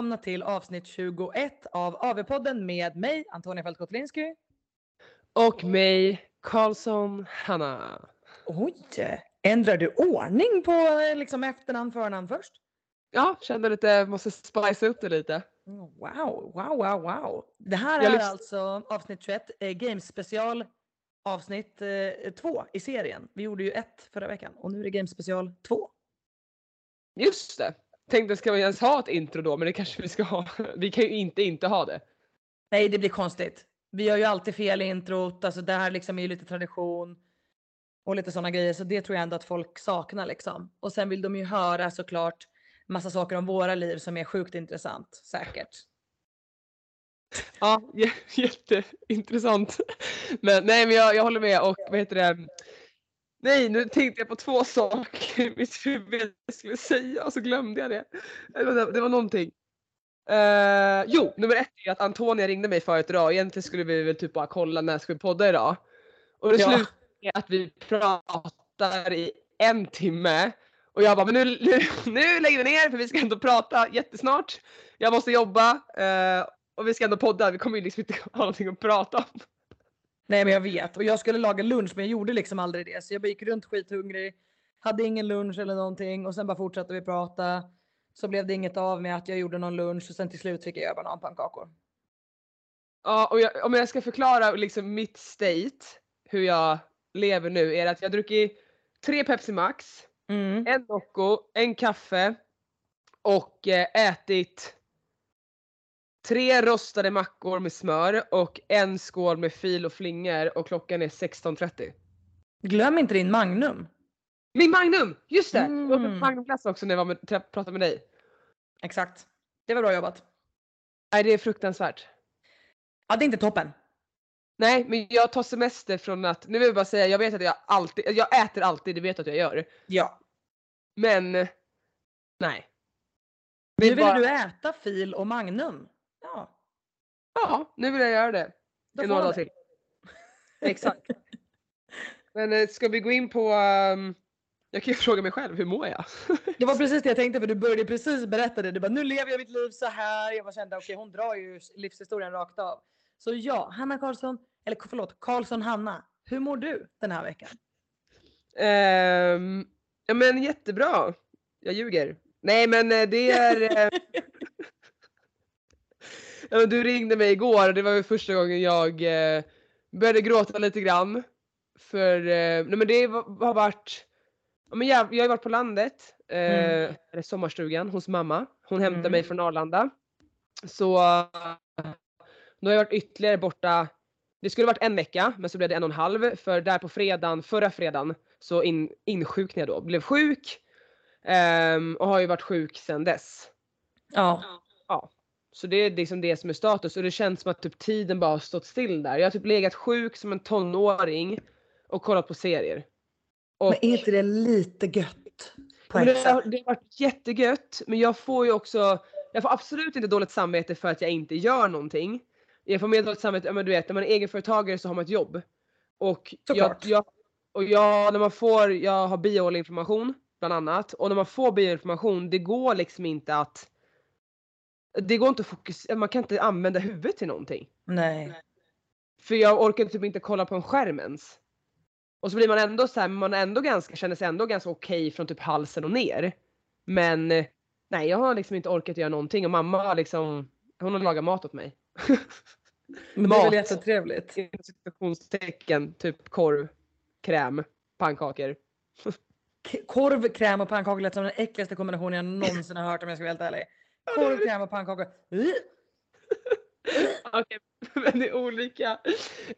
välkomna till avsnitt 21 av AV-podden med mig, Antonia Fält Kotlinski. Och mig, Karlsson Hanna. Oj! Ändrar du ordning på liksom efternamn, förnamn först? Ja, kände lite, måste spice upp det lite. Wow, wow, wow, wow. Det här Jag är lyssn- alltså avsnitt 21, eh, Games special avsnitt 2 i serien. Vi gjorde ju ett förra veckan och nu är det Games special 2. Just det. Tänkte ska vi ens ha ett intro då men det kanske vi ska ha. Vi kan ju inte inte ha det. Nej, det blir konstigt. Vi gör ju alltid fel i introt, alltså det här liksom är ju lite tradition och lite sådana grejer, så det tror jag ändå att folk saknar liksom. Och sen vill de ju höra såklart massa saker om våra liv som är sjukt intressant, säkert. Ja, jätteintressant. Men nej men jag, jag håller med och vad heter det? Nej nu tänkte jag på två saker i mitt huvud jag skulle säga och så glömde jag det. Det var, någonting. Eh, jo, nummer ett är att Antonia ringde mig förut idag. Egentligen skulle vi väl typ bara kolla när ska vi podda idag. Och det Ja. slutade med att vi pratar i en timme. Och jag bara, men nu, nu, nu lägger vi ner för vi ska ändå prata jättesnart. Jag måste jobba eh, och vi ska ändå podda. Vi kommer ju liksom inte ha någonting att prata om. Nej men jag vet och jag skulle laga lunch men jag gjorde liksom aldrig det så jag gick runt skithungrig. Hade ingen lunch eller någonting och sen bara fortsatte vi prata. Så blev det inget av med att jag gjorde någon lunch och sen till slut fick jag göra bananpannkakor. Ja, och jag, om jag ska förklara liksom mitt state, hur jag lever nu, är att jag druckit tre Pepsi Max, Mm. en Nocco, en kaffe och eh, ätit tre rostade mackor med smör och en skål med fil och flingor och klockan är 16.30. Glöm inte din Magnum. Min Magnum! Just det! Jag åt Mm. Magnumglass också när jag var med, pratade med dig. Exakt. Det var bra jobbat. Nej det är fruktansvärt. Ja det är inte toppen. Nej men jag tar semester från att, nu vill jag bara säga, jag vet att jag alltid, jag äter alltid, det vet jag att jag gör. Ja. Men nej. Nu Vill vill bara- du äta fil och Magnum. Ja. Nu vill jag göra det. Då I några dagar till. Exakt. Men eh, ska vi gå in på, ehm, jag kan ju fråga mig själv, hur mår jag? Det var precis det jag tänkte för du började precis berätta det. Du bara nu lever jag mitt liv så här. Jag bara kände okej hon drar ju livshistorien rakt av. Så ja, Hanna Karlsson, eller förlåt Karlsson Hanna. Hur mår du den här veckan? Ehm, ja men jättebra. Jag ljuger. Nej men eh, det är... eh, ja, du ringde mig igår och det var första gången jag eh, började gråta lite grann. För eh, nej men det var- har varit... Ja, men jag, jag har varit på landet, eh, Mm. eller sommarstugan hos mamma. Hon hämtade Mm. mig från Arlanda. Så eh, nu har jag varit ytterligare borta det skulle varit en vecka men så blev det en och en halv för där på fredagen, förra fredagen så in, insjuknade jag då. Blev sjuk ehm, och har ju varit sjuk sedan dess. Ja. Så det är liksom det som är status och det känns som att typ tiden bara har stått still där. Jag har typ legat sjuk som en tonåring och kollat på serier. Och, Men är inte det lite gött? Det, det har varit jättegött men jag får ju också, jag får absolut inte dåligt samvete för att jag inte gör någonting. Jag får mer dåligt samvete, ja, men du vet när man är egenföretagare så har man ett jobb. Och, jag, Såklart. jag, och jag, när man får, jag har bioinformation bland annat och när man får bioinformation det går liksom inte att det går inte att fokusera, man kan inte använda huvudet till någonting. Nej. För jag orkar typ inte kolla på en skärm ens. Och så blir man ändå så här, man är ändå ganska, känner sig ändå ganska okej från typ halsen och ner. Men eh, nej jag har liksom inte orkat göra någonting och mamma har liksom, hon har lagat mat åt mig. Men det är väl jättetrevligt. Inom citationstecken, typ korv, kräm, pannkakor. K- Korv, kräm och pannkakor lät som den äckligaste kombinationen jag någonsin har hört om jag ska vara helt ärlig. Korv, kräm och pannkakor. Okej, men det är olika.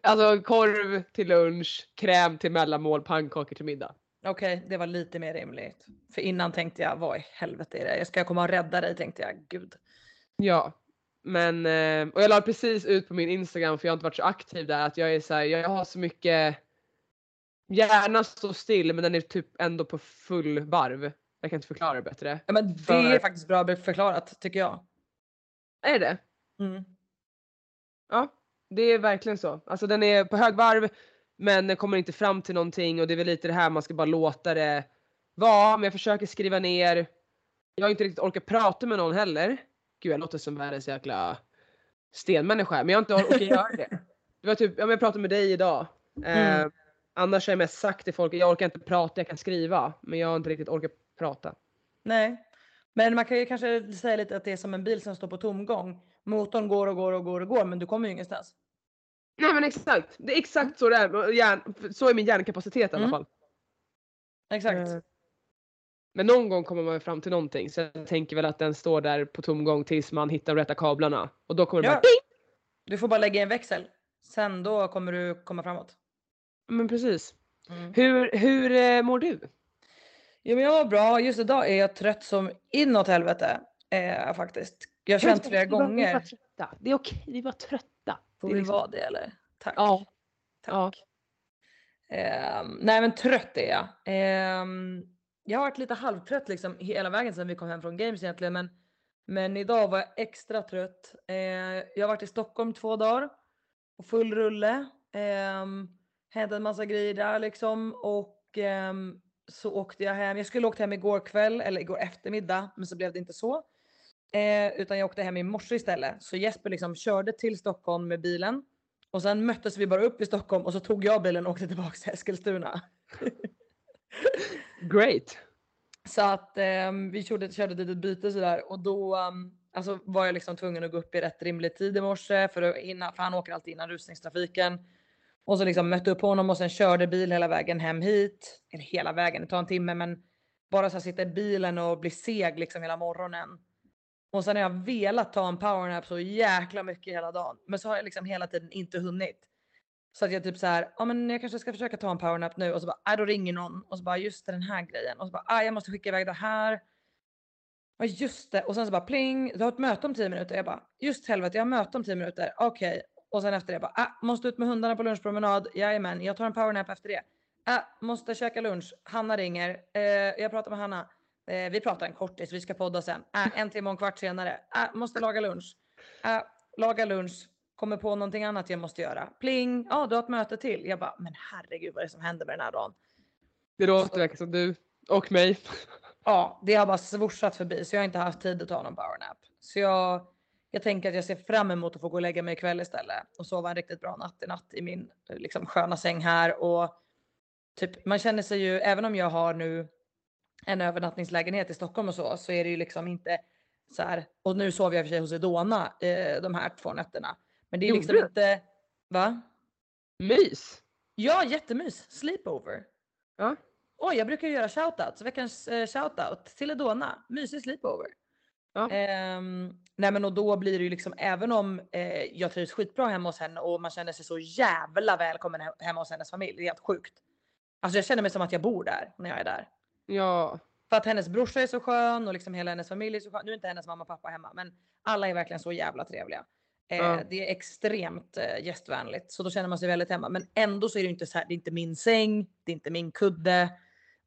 Alltså korv till lunch, kräm till mellanmål, pannkakor till middag. Okej, det var lite mer rimligt. För innan tänkte jag, vad i helvete är det? Jag ska komma och rädda dig tänkte jag. Gud. Ja, men eh, och jag la precis ut på min Instagram för jag har inte varit så aktiv där att jag är så här, jag har så mycket Hjärnan står still men den är typ ändå på full varv. Jag kan inte förklara det bättre. Ja, men det För- är faktiskt bra förklarat tycker jag. Är det Mm. Ja, det är verkligen så. Alltså den är på hög varv men den kommer inte fram till någonting och det är väl lite det här man ska bara låta det vara. Men jag försöker skriva ner. Jag har inte riktigt orkat prata med någon heller. gud jag låter som världens jäkla stenmänniska men jag har inte orkat göra det. Det var typ, ja, men jag pratade med dig idag. Eh, Mm. annars har jag mest sagt till folk, jag orkar inte prata, jag kan skriva. Men jag har inte riktigt orkat prata. Nej. Men man kan ju kanske säga lite att det är som en bil som står på tomgång. Motorn går och går och går och går men du kommer ju ingenstans. Nej men exakt, det är exakt så det är. Hjärn, så är min hjärnkapacitet i alla Mm. fall. Exakt. Eh, Men någon gång kommer man ju fram till någonting så jag tänker väl att den står där på tomgång tills man hittar de rätta kablarna. Och då kommer det Ja. bara ding! Du får bara lägga i en växel. Sen då kommer du komma framåt. Men precis. Mm. Hur, hur eh, mår du? Jo men jag var bra. Just idag är jag trött som inåt helvete. Eh, faktiskt. Jag har känt flera gånger. trötta. Det är okej, vi var trötta. Får vi liksom- vara det eller? Tack. Ja. Tack. ja. Ehm, nej men trött är jag. Ehm, jag har varit lite halvtrött liksom hela vägen sedan vi kom hem från games egentligen. Men, men idag var jag extra trött. Eh, jag har varit i Stockholm två dagar. På full rulle. Um, hämtat en massa grejer där liksom. Och ehm, så åkte jag hem. Jag skulle åkt hem igår kväll eller igår eftermiddag. Men så blev det inte så. Eh, utan jag åkte hem i morse istället. Så Jesper liksom körde till Stockholm med bilen. Och sen möttes vi bara upp i Stockholm och så tog jag bilen och åkte tillbaka till Eskilstuna. Great. Så att ehm, vi körde, körde ett litet byte sådär och då ehm, alltså var jag liksom tvungen att gå upp i rätt rimlig tid i morse för, att innan, för han åker alltid innan rusningstrafiken. Och så liksom mötte upp honom och sen körde bil hela vägen hem hit. Eller hela vägen, det tar en timme men bara så sitta i bilen och bli seg liksom hela morgonen. Och sen har jag velat ta en powernap så jäkla mycket hela dagen. Men så har jag liksom hela tiden inte hunnit. Så att jag typ så här, ja men jag kanske ska försöka ta en powernap nu och så bara, äh, då ringer någon och så bara just det, den här grejen och så bara, ah, jag måste skicka iväg det här. Ja just det och sen så bara pling, du har ett möte om 10 minuter. Jag bara, just helvete, jag har möte om 10 minuter. Okej. Och sen efter det bara, ah, måste ut med hundarna på lunchpromenad. Jajamän, jag tar en powernap efter det. Ah, måste käka lunch. Hanna ringer. Eh, jag pratar med Hanna. Eh, vi pratar en kortis, vi ska podda sen. Ah, en timme och en kvart senare. Ah, måste laga lunch. Ah, laga lunch. Kommer på någonting annat jag måste göra. Pling, ja ah, du har ett möte till. Jag bara, men herregud vad är det som händer med den här dagen? Det låter verkligen som du och mig. Ja, det har bara svorsat förbi så jag har inte haft tid att ta någon powernap. Så jag, jag tänker att jag ser fram emot att få gå och lägga mig ikväll istället och sova en riktigt bra natt i natt i min eh, liksom, sköna säng här och typ man känner sig ju, även om jag har nu en övernattningslägenhet i Stockholm och så, så är det ju liksom inte så här. Och nu sov jag i och för sig hos Edona eh, de här två nätterna. Men det är Gjorde liksom du? inte, va? Mys. Ja, jättemys. Sleepover. Ja. Oj, jag brukar ju göra shoutouts. Veckans eh, shoutout till Edona. Mysig sleepover. Ja. Ehm, nej men och då blir det ju liksom även om eh, jag trivs skitbra hemma hos henne och man känner sig så jävla välkommen he- hemma hos hennes familj. Det är helt sjukt. Alltså jag känner mig som att jag bor där när jag är där. Ja. För att hennes brorsa är så skön och liksom hela hennes familj är så skön. Nu är inte hennes mamma och pappa hemma men alla är verkligen så jävla trevliga. Eh, Ja. Det är extremt eh, gästvänligt så då känner man sig väldigt hemma. Men ändå så är det inte så här. Det är inte min säng, det är inte min kudde,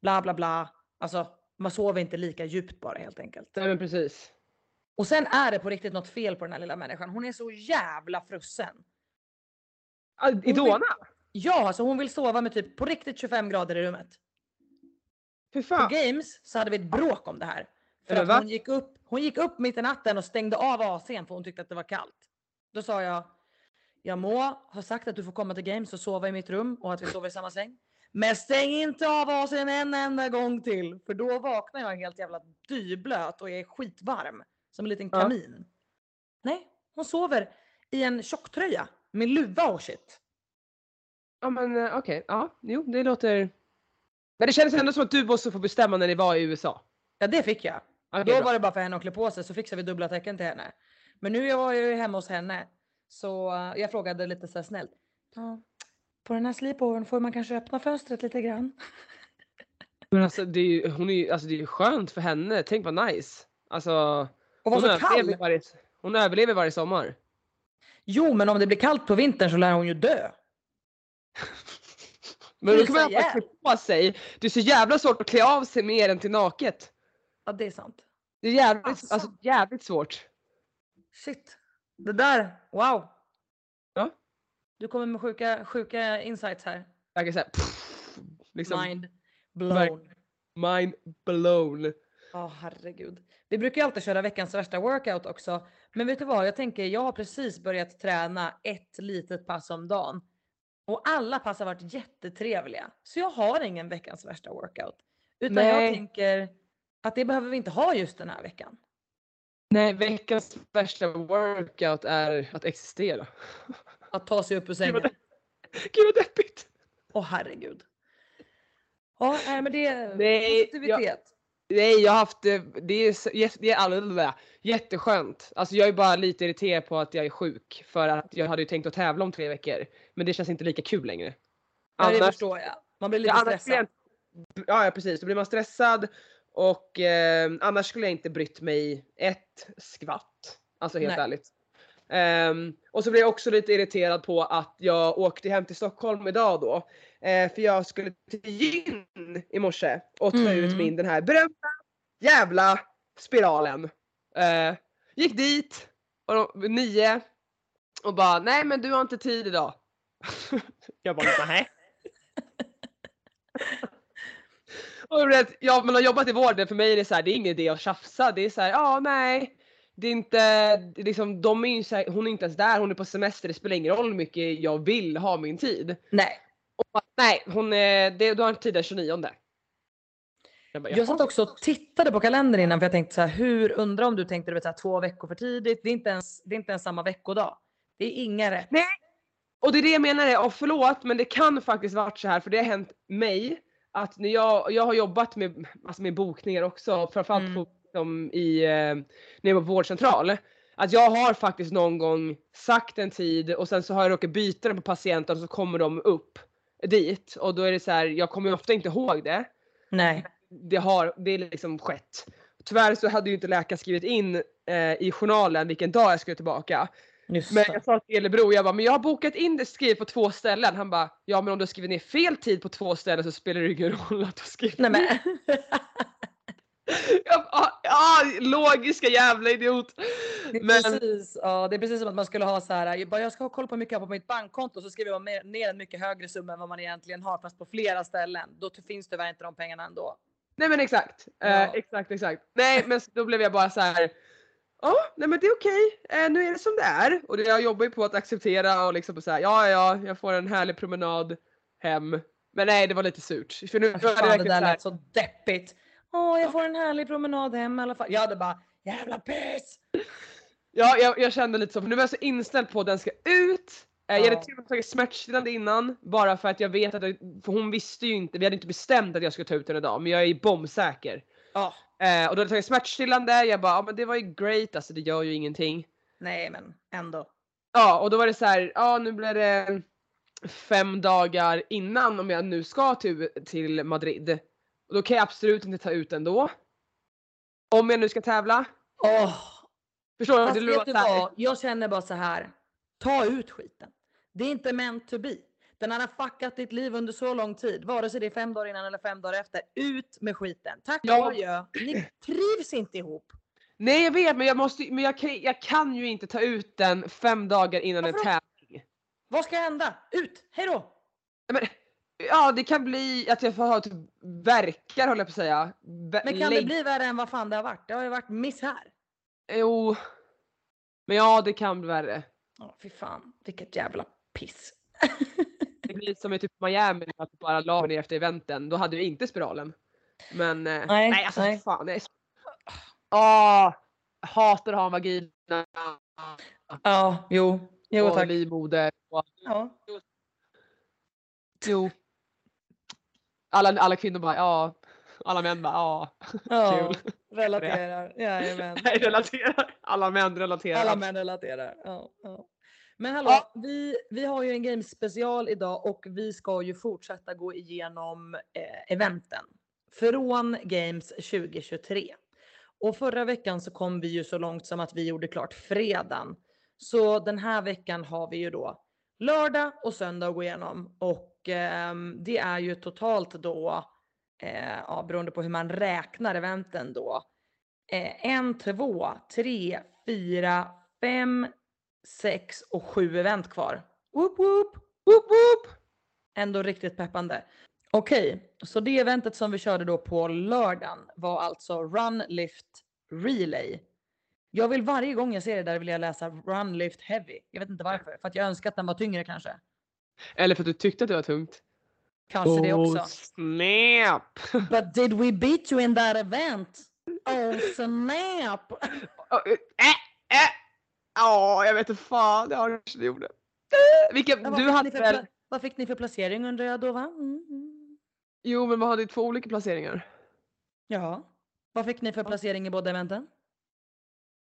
bla bla bla. Alltså man sover inte lika djupt bara helt enkelt. Nej men precis. Och sen är det på riktigt något fel på den här lilla människan. Hon är så jävla frusen. Ah, Idona? Ja, alltså hon vill sova med typ på riktigt 25 grader i rummet. Fy På fan. games så hade vi ett bråk om det här. För att hon gick, upp, hon gick upp mitt i natten och stängde av AC'n för hon tyckte att det var kallt. Då sa jag, jag må ha sagt att du får komma till games och sova i mitt rum och att vi sover i samma säng. Men stäng inte av AC'n en enda gång till. För då vaknar jag helt jävla dyblöt och är skitvarm. Som en liten Ja. kamin. Nej, hon sover i en tjocktröja med luva och shit. Ja men eh, okej, ja, jo det låter... Men det kändes ändå som att du måste få bestämma när ni var i USA. Ja, det fick jag. Okej, Då bra. var det bara för henne att klä på sig så fixade vi dubbla tecken till henne. Men nu var jag ju hemma hos henne så eh, jag frågade lite så här snällt. Ja, på den här sleepovern får man kanske öppna fönstret lite grann. Men alltså det är ju, hon är ju, alltså det är ju skönt för henne, tänk vad nice. Alltså Och var hon så kall. varje, hon överlever varje sommar. Jo, men om det blir kallt på vintern så lär hon ju dö. Men då kan man klä på sig. Det är så jävla svårt att klä av sig mer än till naket. Ja, det är sant. Det är jävligt, Asså. alltså, jävligt svårt. Shit. Det där, wow. Ja. Du kommer med sjuka, sjuka insights här. Jag kan säga pff, liksom Mind blown. mind blown. Ja, herregud. Vi brukar ju alltid köra veckans värsta workout också. Men vet du vad? Jag tänker, jag har precis börjat träna ett litet pass om dagen. Och alla pass har varit jättetrevliga. Så jag har ingen veckans värsta workout. Utan jag Nej. tänker att det behöver vi inte ha just den här veckan. Nej, veckans värsta workout är att existera. Att ta sig upp ur sängen. Gud vad deppigt. Åh herregud. Ja, men det är Nej, positivitet. Nej, jag har haft det, det är, det är alldeles, jätteskönt. Alltså jag är bara lite irriterad på att jag är sjuk för att jag hade ju tänkt att tävla om tre veckor. Men det känns inte lika kul längre. Ja, det Annars- förstår jag. Man blir lite Ja, annars stressad. Ja, ja precis, då blir man stressad och eh, annars skulle jag inte brytt mig ett skvatt. Alltså helt Nej. ärligt. Ehm, och så blev jag också lite irriterad på att jag åkte hem till Stockholm idag då. Eh, för jag skulle till gyn morse och ut Mm. min den här berömda jävla spiralen. Eh, gick dit och de, nio och bara nej men du har inte tid idag. jag bara nej. Och vet, jag, man har jobbat i vården, för mig är det så här, det är ingen idé att tjafsa. Det är så här, ja nej. Det är inte, liksom, de är här, hon är inte ens där, hon är på semester, det spelar ingen roll hur mycket jag vill ha min tid. Nej, Och nej, hon är, det, du har en tid den 29. Jag, bara, jag satt också och tittade på kalendern innan för jag tänkte så här, hur undrar om du tänkte du vet, så här, två veckor för tidigt. Det är inte ens, det är inte ens samma veckodag. Det är inga rätt. Nej. Och det är det jag menar, och förlåt men det kan faktiskt varit så här för det har hänt mig att när jag, jag har jobbat med, alltså med bokningar också, framförallt Mm. på, som i, eh, när jag var på vårdcentral. Att jag har faktiskt någon gång sagt en tid och sen så har jag råkat byta den på patienten och så kommer de upp dit och då är det så här, jag kommer ju ofta inte ihåg det. Nej. Det har det liksom skett. Tyvärr så hade ju inte läkaren skrivit in eh, i journalen vilken dag jag skulle tillbaka. Just Men jag sa till Elebro, jag bara, men jag har bokat in det skrivet på två ställen. Han bara, ja men om du har skrivit ner fel tid på två ställen så spelar det ingen roll att du har skrivit Nej men. Jag bara, ah, ah, logiska jävla idiot. Det är, Men precis, ja, det är precis som att man skulle ha så här. Jag, bara, jag ska ha koll på hur mycket jag har på mitt bankkonto så skriver man ner en mycket högre summa än vad man egentligen har fast på flera ställen. Då finns tyvärr inte de pengarna ändå. Nej men exakt, Ja. eh, exakt, exakt. Nej men då blev jag bara så här. Ja, nej men det är okej. Eh, nu är det som det är. Och det, jag jobbar ju på att acceptera och liksom så här, ja ja, jag får en härlig promenad hem. Men nej, det var lite surt. För nu Fan, var det det där så här, lät så deppigt. Åh, jag får en härlig promenad hem i alla fall. Jag hade bara jävla piss. Ja, jag, jag kände lite så, för nu var jag så inställd på att den ska ut. Eh, Jag Ja. hade till och med tagit smärtstillande innan, bara för att jag vet att, det, för hon visste ju inte, vi hade inte bestämt att jag skulle ta ut den idag, men jag är bombsäker. Ja, Eh, och då hade jag tagit smärtstillande, jag bara, ja men det var ju great, alltså det gör ju ingenting. nej men ändå. Ja, och då var det så här, ja nu blir det fem dagar innan om jag nu ska till, till Madrid. Och då kan jag absolut inte ta ut den då. Om jag nu ska tävla. Åh, Förstår du? fast Det vet du vad? Jag känner bara så här. Ta ut skiten. Det är inte meant to be. Den har fuckat ditt liv under så lång tid, vare sig det är fem dagar innan eller fem dagar efter. Ut med skiten. Tack Ja. adjö. Ni trivs inte ihop. Nej jag vet men jag måste men jag kan, jag kan ju inte ta ut den fem dagar innan en Varför då? tävling. Vad ska hända? Ut! Hej då! Nej, Men, ja det kan bli att jag får ha typ verkar håller jag på att säga. Vä- Men kan det bli värre än vad fan det har varit? Det har ju varit misär. Jo. Men ja det kan bli värre. Ja, fy fan. Vilket jävla piss. Det blir som i typ Miami att jag bara la ner efter eventen. Då hade vi inte spiralen. Men eh, Nej, nej alltså nej. fan. Nej. Åh, jag hatar att ha en vagina. Ja, jo. Jo och tack. livmoder. Och, Ja. jo. Alla, alla kvinnor bara ja. Alla män bara ja. ja. Kul. Relaterar. Jajamän. Nej, relaterar. Alla män relaterar. Alla män relaterar. Ja, ja. Men hallå, Ja. vi, vi har ju en games special idag och vi ska ju fortsätta gå igenom eh, eventen från Games 2023. Och förra veckan så kom vi ju så långt som att vi gjorde klart fredagen. Så den här veckan har vi ju då lördag och söndag att gå igenom och ehm, det är ju totalt då, eh, ja, beroende på hur man räknar eventen då, eh, en, två, tre, fyra, fem, sex och sju event kvar. Woop woop! Woop, woop. Ändå riktigt peppande. Okej, så det eventet som vi körde då på lördagen var alltså Run, Lift, relay. Jag vill varje gång jag ser det där vill jag läsa run lift heavy. Jag vet inte varför. För att jag önskar att den var tyngre kanske. Eller för att du tyckte att det var tungt. Kanske det också. Oh, snap! But did we beat you in that event? Oh snap! Oh, äh, äh. Ja, jag vet inte fan. Det kanske det gjorde. Vilka, Ja, du hade väl? Vad fick ni för placering undrar jag då va? Mm, mm. Jo, men man hade ju två olika placeringar. Ja. Vad fick ni för placering i båda eventen?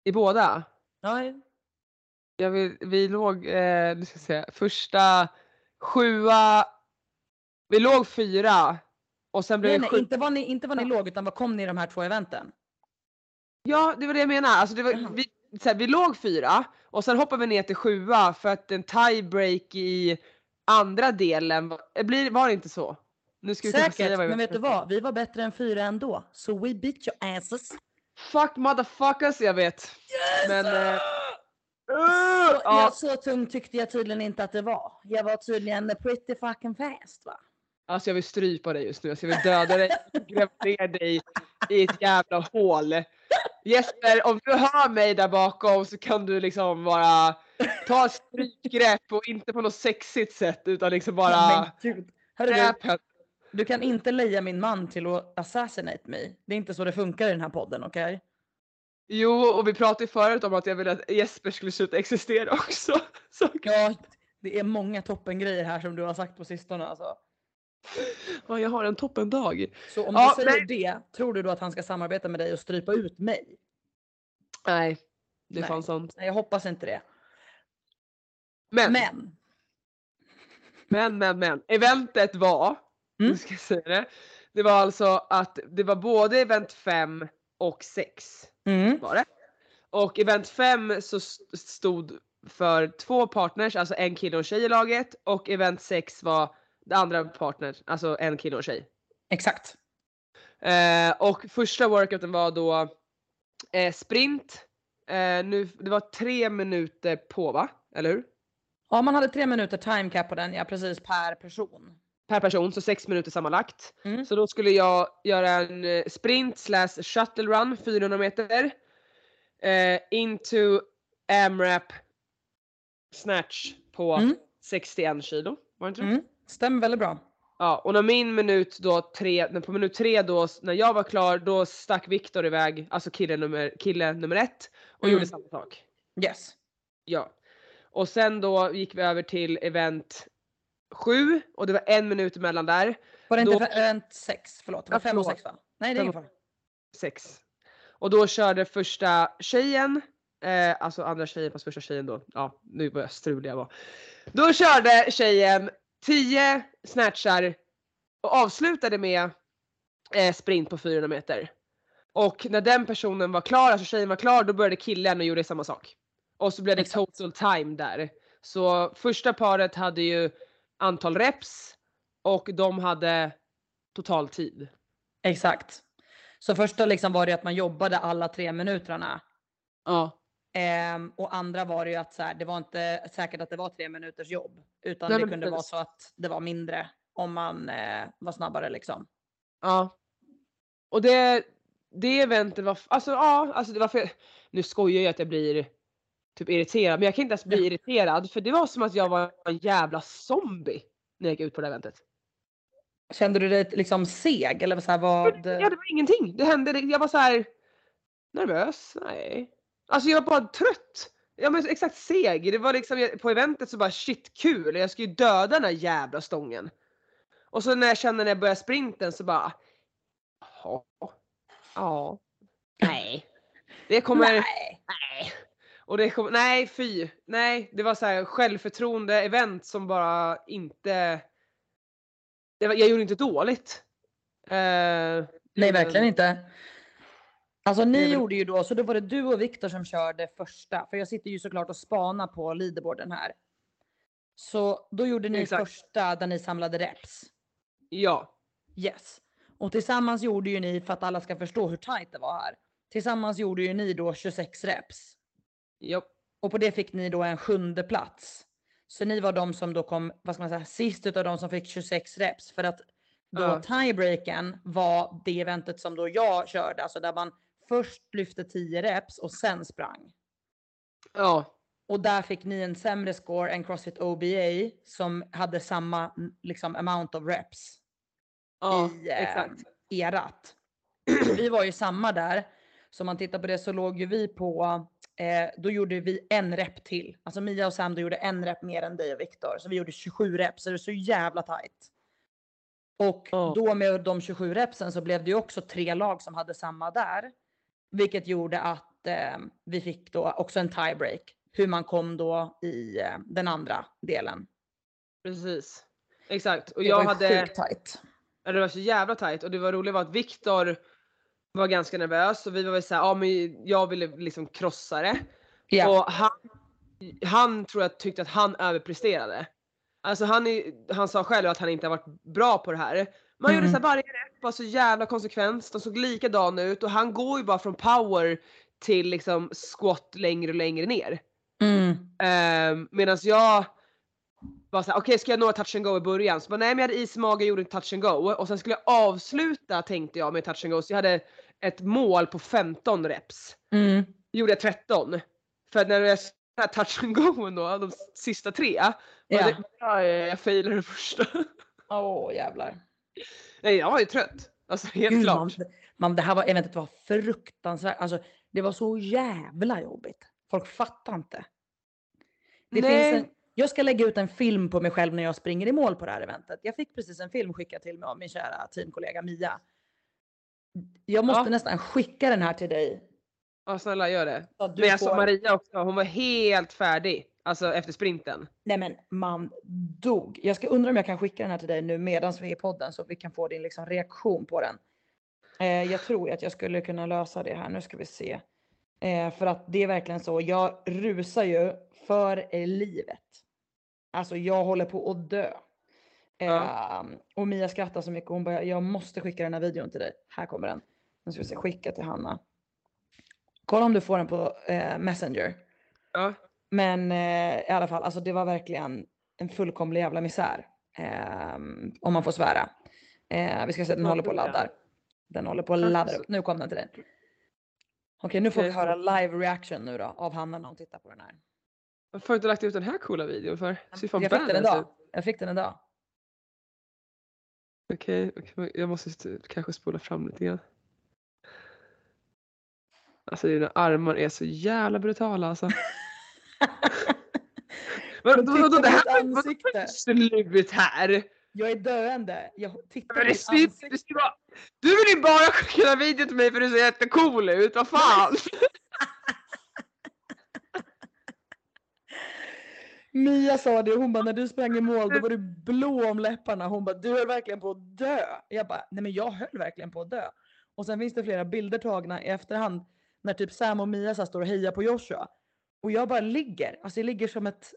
I båda. Ja, Jag vill, vi låg, eh, nu ska jag säga, första sjua. Vi låg fyra. Och sen blev nej, nej, inte var ni, inte var ni låg utan vad kom ni i de här två eventen? Ja, det var det jag menade. Alltså det var, vi, så här, vi låg fyra och sen hoppade vi ner till sjua för att en tiebreak i andra delen, var- eh, det inte så? Nu ska vi Säkert, vad men vet du vad? Vi var bättre än fyra ändå. So we beat your asses. Fuck motherfuckers, jag vet. Men... Eh, Så, uh, ja. ja, så tung tyckte jag tydligen inte att det var. Jag var tydligen pretty fucking fast va? alltså jag vill strypa dig just nu. Alltså jag vill döda dig, gräva ner dig i ett jävla hål. Jesper, om du hör mig där bakom så kan du liksom bara ta ett strykgrepp och inte på något sexigt sätt utan liksom bara... Men. Hörru du, kan inte leja min man till att assassinate me. Det är inte så det funkar i den här podden, okej? Jo, och vi pratade ju förut om att jag ville att Jesper skulle sluta existera också. Så, Ja, det är många toppengrejer här som du har sagt på sistone alltså. ja, jag har en toppendag. Så om Ja, du säger nej. det, tror du då att han ska samarbeta med dig och strypa ut mig? Nej, det är Nej. fan sant. Nej, jag hoppas inte det. Men, Men, men, men, men. Eventet var, Mm. ska säga det. Det var alltså att det var både event 5 och 6 mm, var det. Och event 5 så st- stod för två partners, alltså en kille och en tjej i laget. Och event 6 var det andra partner, alltså en kille och en tjej. exakt. Eh, och första workouten var då eh, sprint. Eh, nu, det var tre minuter på va? Eller hur? Ja, man hade tre minuter time cap på den, ja precis per person. Per person, så sex minuter sammanlagt. Mm. Så då skulle jag göra en eh, sprint slash shuttle run 400 meter. Eh, into AMRAP snatch på Mm. 61 kilo. Var det inte? Mm. Stämmer väldigt bra. Ja, och när min minut då tre, när- på minut tre då, när jag var klar, då stack Viktor iväg, alltså kille nummer, kille nummer ett och Mm. gjorde samma sak. Yes. Ja. Och sen då gick vi över till event sju och det var en minut emellan där. Var det inte Då- för event sex? Förlåt, det var Ja, fem och förlåt. sex va? Nej, det är ingen fara. Sex. Och då körde första tjejen, eh, alltså andra tjejen fast första tjejen då, ja nu var jag strulig jag var. Då körde tjejen 10 snatchar och avslutade med eh, sprint på 400 meter. Och när den personen var klar, alltså tjejen var klar, då började killen och gjorde samma sak. Och så blev det Exakt. total time där. Så första paret hade ju antal reps och de hade total tid. Exakt. Så första liksom var det att man jobbade alla tre minuterna. Ja. Ehm, och andra var det ju att så här, det var inte säkert att det var tre minuters jobb. Utan Nej, det kunde vara precis. så att det var mindre om man eh, var snabbare liksom. Ja. Och det, det eventet var, alltså ja, alltså det var för, nu skojar jag att jag blir typ irriterad, men jag kan inte ens bli irriterad för det var som att jag var en jävla zombie när jag gick ut på det eventet. Kände du dig liksom seg eller så här, vad? Ja, det var ingenting. Det hände, jag var så här nervös, nej. Alltså jag var bara trött. Ja men exakt seg. Det var liksom på eventet så bara shit kul, jag ska ju döda den här jävla stången. Och så när jag kände när jag började sprinten så bara ja, ja, nej. Det kommer, Nej. nej. Och det kommer, nej fy, nej. Det var så här självförtroende event som bara inte, var, jag gjorde inte dåligt. Eh, Nej, verkligen inte. Alltså ni väl- gjorde ju då, så då var det du och Viktor som körde första. För jag sitter ju såklart och spanar på leaderboarden här. Så då gjorde ni Exakt. första där ni samlade reps. Ja, Yes. Och tillsammans gjorde ju ni, för att alla ska förstå hur tight det var här. Tillsammans gjorde ju ni då 26 reps. ja, Och på det fick ni då en sjunde plats. Så ni var de som då kom, vad ska man säga, sist utav de som fick 26 reps. För att då Ja. tiebreaken var det eventet som då jag körde, alltså där man först lyfte 10 reps och sen sprang. Ja. Och där fick ni en sämre score än Crossfit OBA som hade samma mm, liksom amount of reps Ja, i eh, exakt. erat. vi var ju samma där. Så om man tittar på det så låg ju vi på, eh, då gjorde vi en rep till. Alltså Mia och Sam då gjorde en rep mer än dig och Viktor. Så vi gjorde 27 reps, så det var så jävla tajt. Och Ja. då med de 27 repsen så blev det ju också tre lag som hade samma där. Vilket gjorde att eh, vi fick då också en tiebreak. Hur man kom då i eh, den andra delen. Precis. Exakt. Och Det jag var hade, sjukt tajt. ja, det var så jävla tajt och det var roligt var att Viktor var ganska nervös och vi var väl såhär, ja men jag ville liksom krossa det. Ja. Och han, han tror jag tyckte att han överpresterade. Alltså han, är, han sa själv att han inte har varit bra på det här. Man gjorde Mm. så här varje rep var så jävla konsekvent, de såg likadana ut och han går ju bara från power till liksom squat längre och längre ner. Mm. Um, Medan jag var såhär, okej ska jag nå touch and go i början? Så bara, nej men jag hade is i magen, gjorde en touch and go och sen skulle jag avsluta tänkte jag med touch and go så jag hade ett mål på 15 reps. Mm. Gjorde jag 13. För när jag här touch and go då, de sista tre. Ja. det, ja, jag failade det första. Åh jävlar. Nej jag var ju trött. Alltså helt Gud, klart. Man, man, det här var, eventet var fruktansvärt. Alltså, det var så jävla jobbigt. Folk fattar inte. Det Nej. finns en, jag ska lägga ut en film på mig själv när jag springer i mål på det här eventet. Jag fick precis en film skickad till mig av min kära teamkollega Mia. Jag måste Ja. nästan skicka den här till dig. Ja snälla gör det. Men jag såg Maria också, hon var helt färdig. Alltså efter sprinten. Nej men man dog. Jag ska undra om jag kan skicka den här till dig nu medan vi är i podden så vi kan få din liksom reaktion på den. Eh, jag tror att jag skulle kunna lösa det här. Nu ska vi se. Eh, för att det är verkligen så. Jag rusar ju för livet. Alltså jag håller på att dö. Eh, Ja. Och Mia skrattar så mycket. Hon bara, jag måste skicka den här videon till dig. Här kommer den. Nu ska vi se, skicka till Hanna. Kolla om du får den på eh, Messenger. Ja. Men eh, i alla fall, alltså det var verkligen en fullkomlig jävla misär. ehm, om man får svära. Eh, vi ska se, den håller på att det är ladda. Den håller på att ladda upp. Nu kom den till dig. Okej, nu får vi höra live reaction nu då av Hanna när hon tittar på den här. Varför har du inte lagt ut den här coola videon för? Fan Jag fick den idag. Jag fick den idag. Okej, okej, jag måste st- kanske spola fram lite grann. Alltså dina armar är så jävla brutala alltså. Vadå, vadå, det här ansikte. slut här! Jag är döende. Jag tittar Men på det mitt ser, det ansikte. ser bara, du vill ju bara skicka en video till mig för du ser jättecool ut, vad fan! Mia sa det, hon bara när du sprang i mål då var du blå om läpparna. Hon bara du höll verkligen på att dö. Jag bara nej men jag höll verkligen på att dö. Och sen finns det flera bilder tagna i efterhand när typ Sam och Mia så står och hejar på Joshua. Och jag bara ligger, alltså jag ligger som, ett,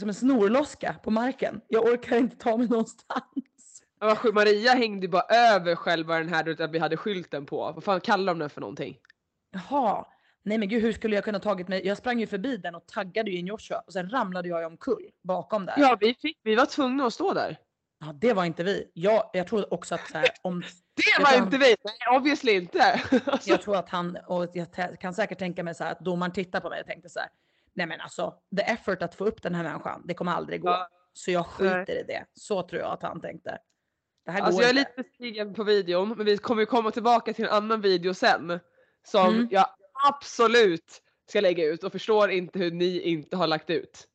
som en snorloska på marken. Jag orkar inte ta mig någonstans. Ja, Maria hängde ju bara över själva den här att vi hade skylten på. Vad fan kallar de den för någonting? Jaha. Nej men gud hur skulle jag kunna tagit mig? Jag sprang ju förbi den och taggade ju in Joshua och sen ramlade jag ju omkull bakom där. Ja vi, fick, vi var tvungna att stå där. Ja, det var inte vi. Jag, jag tror också att så här, om Det var inte vi! Nej obviously inte! alltså, Jag tror att han, och jag kan säkert tänka mig så här att domaren tittar på mig och tänkte så här. Nej men alltså, the effort att få upp den här människan, det kommer aldrig gå. Ja. Så jag skiter i det. Så tror jag att han tänkte. Det här alltså går jag är inte. lite besviken på videon men vi kommer ju komma tillbaka till en annan video sen. Som Mm. jag absolut ska lägga ut och förstår inte hur ni inte har lagt ut.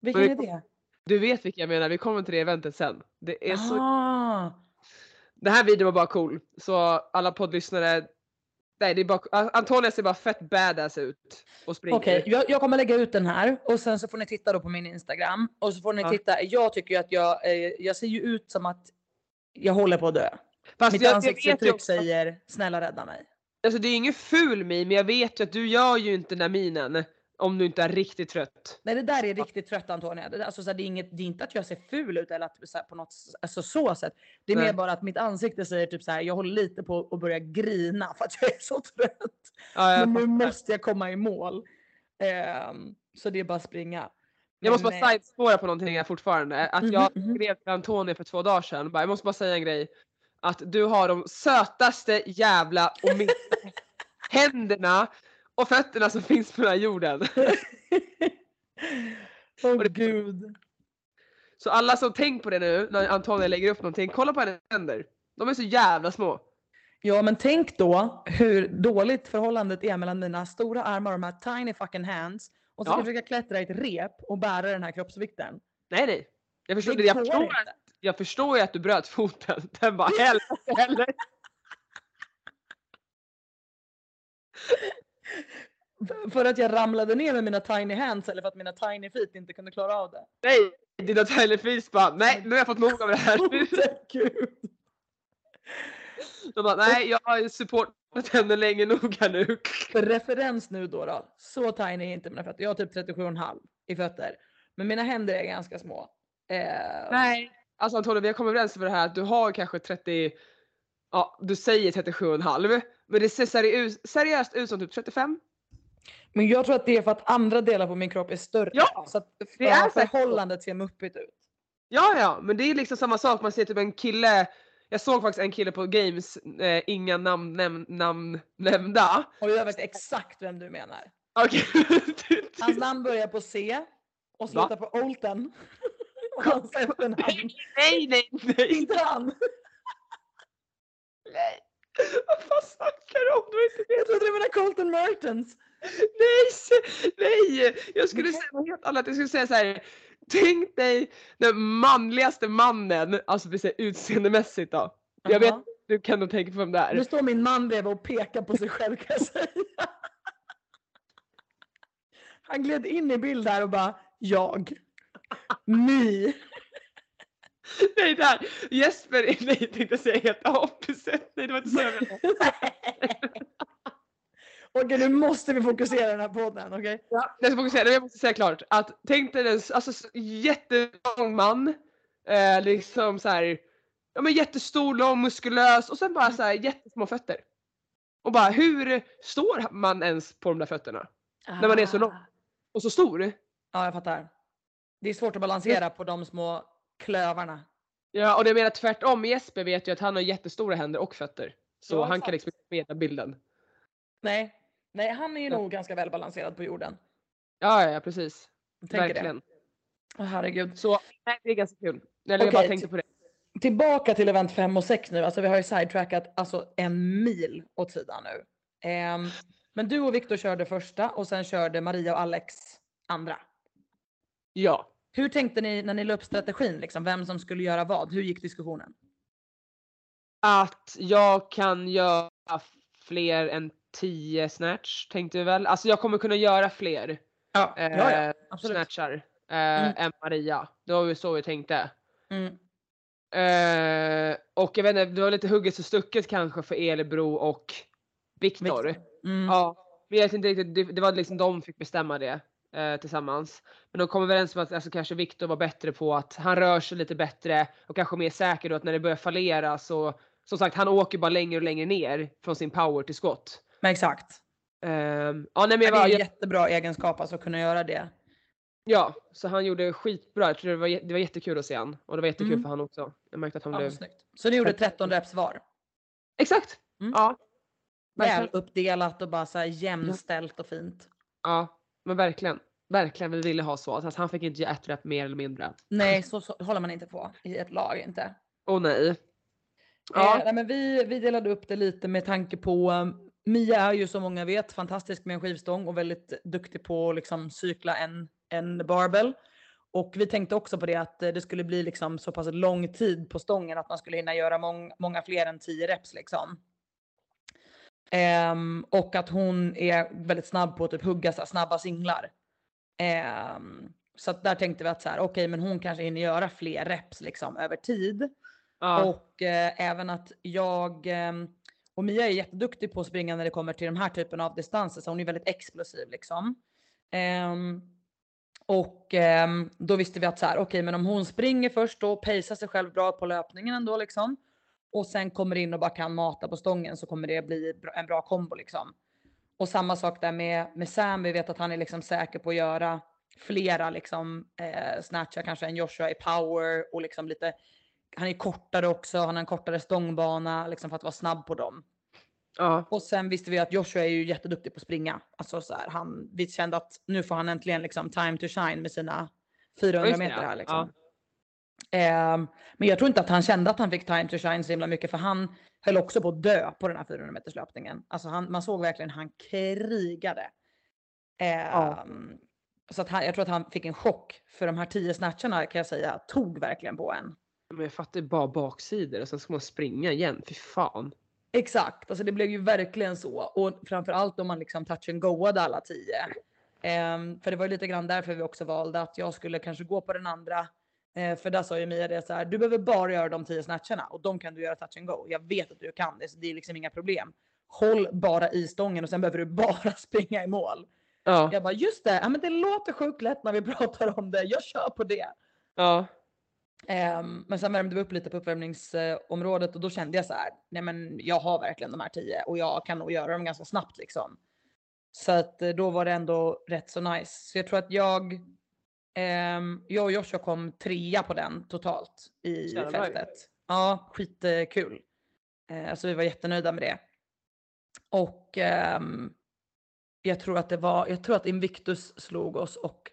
Vilken är det? Du vet vilka jag menar, vi kommer till det eventet sen. Det är så Ah, Den här videon var bara cool. Så alla poddlyssnare. Nej det är bara, Antonia ser bara fett badass ut. Och springer. Okej, jag, jag kommer lägga ut den här och sen så får ni titta då på min Instagram och så får ni Ja. titta. Jag tycker ju att jag, eh, jag ser ju ut som att jag håller på att dö. Fast Mitt jag, ju ansiktsuttryck säger snälla rädda mig. alltså det är ingen ful min men jag vet ju att du gör ju inte den där minen. Om du inte är riktigt trött. Nej det där är riktigt trött Antonia. Det, alltså, så det, är inget, det är inte att jag ser ful ut eller att så här, på något alltså, så sätt. Det är Nej. mer bara att mitt ansikte säger typ så här. Jag håller lite på att börja grina för att jag är så trött. Ja, Men nu måste jag komma i mål. Ehm, så det är bara att springa. jag måste bara eh, sidespåra på någonting här fortfarande. Att Mhm, jag mhm. skrev till Antonia för två dagar sedan. Bara, jag måste bara säga en grej. Att du har de sötaste jävla och minsta händerna och fötterna som finns på den här jorden. Åh det- gud. Så alla som tänk på det nu när Antonija lägger upp någonting, kolla på hennes händer. De är så jävla små. Ja men tänk då hur dåligt förhållandet är mellan mina stora armar och de här tiny fucking hands och så ska Ja. jag försöka klättra i ett rep och bära den här kroppsvikten. Nej nej. Jag förstår, Det jag förstår, att, jag förstår ju att du bröt foten. Den bara helvete heller. För att jag ramlade ner med mina tiny hands eller för att mina tiny feet inte kunde klara av det. Nej, dina Tyler Fees bara nej nu har jag fått nog av det här. Gud. De bara nej jag har supportat henne länge nog här nu. För referens nu då, då. Så tiny är inte mina fötter. Jag har typ 37,5 i fötter. Men mina händer är ganska små. Eh, Nej. Alltså Antonija vi har kommit överens om det här att du har kanske 30, ja du säger 37,5 men det ser seriöst, seriöst ut som typ 35. Men jag tror att det är för att andra delar på min kropp är större. Ja, så att det är förhållandet ser muppigt ut. Ja ja men det är liksom samma sak man ser typ en kille jag såg faktiskt en kille på games, eh, inga namn, näm, namn nämnda. Och jag vet exakt vem du menar. Okej. Hans namn börjar på C och slutar på Olten. och hans efternamn. nej nej nej. Inte han. nej. Vad fan snackar du om? Var inte. Jag trodde du menade Colton Mertens. Nej, nej! Jag skulle Men- säga något helt annat. Jag skulle säga så här. Tänk dig den manligaste mannen, alltså vi säger utseendemässigt då. Jag vet, du kan nog tänka på vem det Nu är. står min man bredvid och pekar på sig själv kan jag säga. Han gled in i bild här och bara jag. Ni. Nej, där! Jesper, nej tänkte säga helt opposite. Nej det var inte så jag. Okej nu måste vi fokusera den här podden okej? Ja, jag ska fokusera, jag måste säga klart att tänk dig en alltså, jättelång man, eh, liksom så här, ja men jättestor, lång, muskulös och sen bara så här jättesmå fötter. Och bara hur står man ens på de där fötterna? När man är så lång. Och så stor? Ja jag fattar. Det är svårt att balansera på de små klövarna. Ja och det jag menar tvärtom, Jesper vet ju att han har jättestora händer och fötter. Så Ja, han kan liksom inte meta bilden. Nej. Nej han är ju Ja. nog ganska välbalanserad på jorden. Ja, ja, ja precis. Jag tänker Verkligen. det. Åh, herregud. Så nej, det är ganska kul. Eller jag Okej, bara tänkte på det. Tillbaka till event 5 och 6 nu. Alltså vi har ju sidetrackat alltså en mil åt sidan nu. Ehm, men du och Viktor körde första och sen körde Maria och Alex andra. Ja. Hur tänkte ni när ni la upp strategin? Liksom, vem som skulle göra vad? Hur gick diskussionen? Att jag kan göra fler än 10 snatch tänkte vi väl. Alltså jag kommer kunna göra fler Ja, eh, ja, ja absolut. snatchar eh, Mm. än Maria. Det var ju så vi tänkte. Mm. Eh, och jag vet inte, det var lite hugget och stucket kanske för Elebro och Viktor. Mm. Ja, men jag vet inte riktigt, det, det var liksom de fick bestämma det eh, tillsammans. Men de kom överens om att alltså, kanske Viktor var bättre på att han rör sig lite bättre och kanske mer säker då att när det börjar fallera så som sagt han åker bara längre och längre ner från sin power till skott. Men exakt. Ehm, ja, nej, men Det jag är var, en jag, jättebra egenskap alltså, att kunna göra det. ja, så han gjorde skitbra. Jag tror det var, det var jättekul att se han och det var jättekul Mm. för han också. Jag märkte att han Ja, blev... snyggt. Så ni gjorde 13 reps var? Exakt! Mm. Ja. Väl uppdelat och bara så jämställt och fint. Ja, men verkligen. Verkligen, vi ville ha så. Alltså, han fick inte göra ett rep mer eller mindre. Nej, så, så håller man inte på i ett lag inte. Åh nej. Ja. Ja. Eh, nej, men vi, vi delade upp det lite med tanke på um, Mia är ju som många vet fantastisk med en skivstång och väldigt duktig på att liksom cykla en, en barbell. Och vi tänkte också på det att eh, det skulle bli liksom så pass lång tid på stången att man skulle hinna göra mång, många fler än 10 reps liksom. Ehm, och att hon är väldigt snabb på att typ hugga så snabba singlar. Ehm, så där tänkte vi att så här, okej, men hon kanske hinner göra fler reps liksom över tid. Ja. Och eh, även att jag ehm, och Mia är jätteduktig på att springa när det kommer till den här typen av distanser. Så hon är väldigt explosiv liksom. Ehm, och ehm, då visste vi att så här, okej, men om hon springer först och pacear sig själv bra på löpningen ändå liksom. Och sen kommer in och bara kan mata på stången så kommer det bli en bra kombo liksom. Och samma sak där med, med Sam. Vi vet att han är liksom säker på att göra flera liksom eh, snatchar kanske än Joshua i power och liksom lite han är kortare också, han har en kortare stångbana liksom för att vara snabb på dem. Ja. Och sen visste vi att Joshua är ju jätteduktig på att springa. Alltså så här, han, vi kände att nu får han äntligen liksom time to shine med sina 400 just det, meter ja. här liksom. Ehm, men jag tror inte att han kände att han fick time to shine så himla mycket för han höll också på att dö på den här 400 meters löpningen. Alltså han, man såg verkligen han krigade. Ehm, Så att han, jag tror att han fick en chock för de här 10 snatcharna kan jag säga tog verkligen på en. Men jag fattar bara baksidor och sen ska man springa igen. Fy fan. Exakt, alltså det blev ju verkligen så. Och framförallt om man liksom touch and goade alla tio. Ehm, för det var ju lite grann därför vi också valde att jag skulle kanske gå på den andra. Eh, för där sa ju Mia det så här, du behöver bara göra de tio snatcharna och de kan du göra touch and go. Jag vet att du kan det, så det är liksom inga problem. Håll bara i stången och sen behöver du bara springa i mål. Ja. Jag bara just det, ja, men det låter sjukt lätt när vi pratar om det. Jag kör på det. Ja. Ehm, men sen värmde vi upp lite på uppvärmningsområdet och då kände jag så här, nej men jag har verkligen de här tio och jag kan nog göra dem ganska snabbt liksom. Så att eh, då var det ändå rätt så nice. Så jag tror att jag, jag och Joshua kom trea på den totalt i Jävlar. fältet. Ja, skitkul. Eh, så vi var jättenöjda med det. Och ehm, jag tror att det var, jag tror att Invictus slog oss och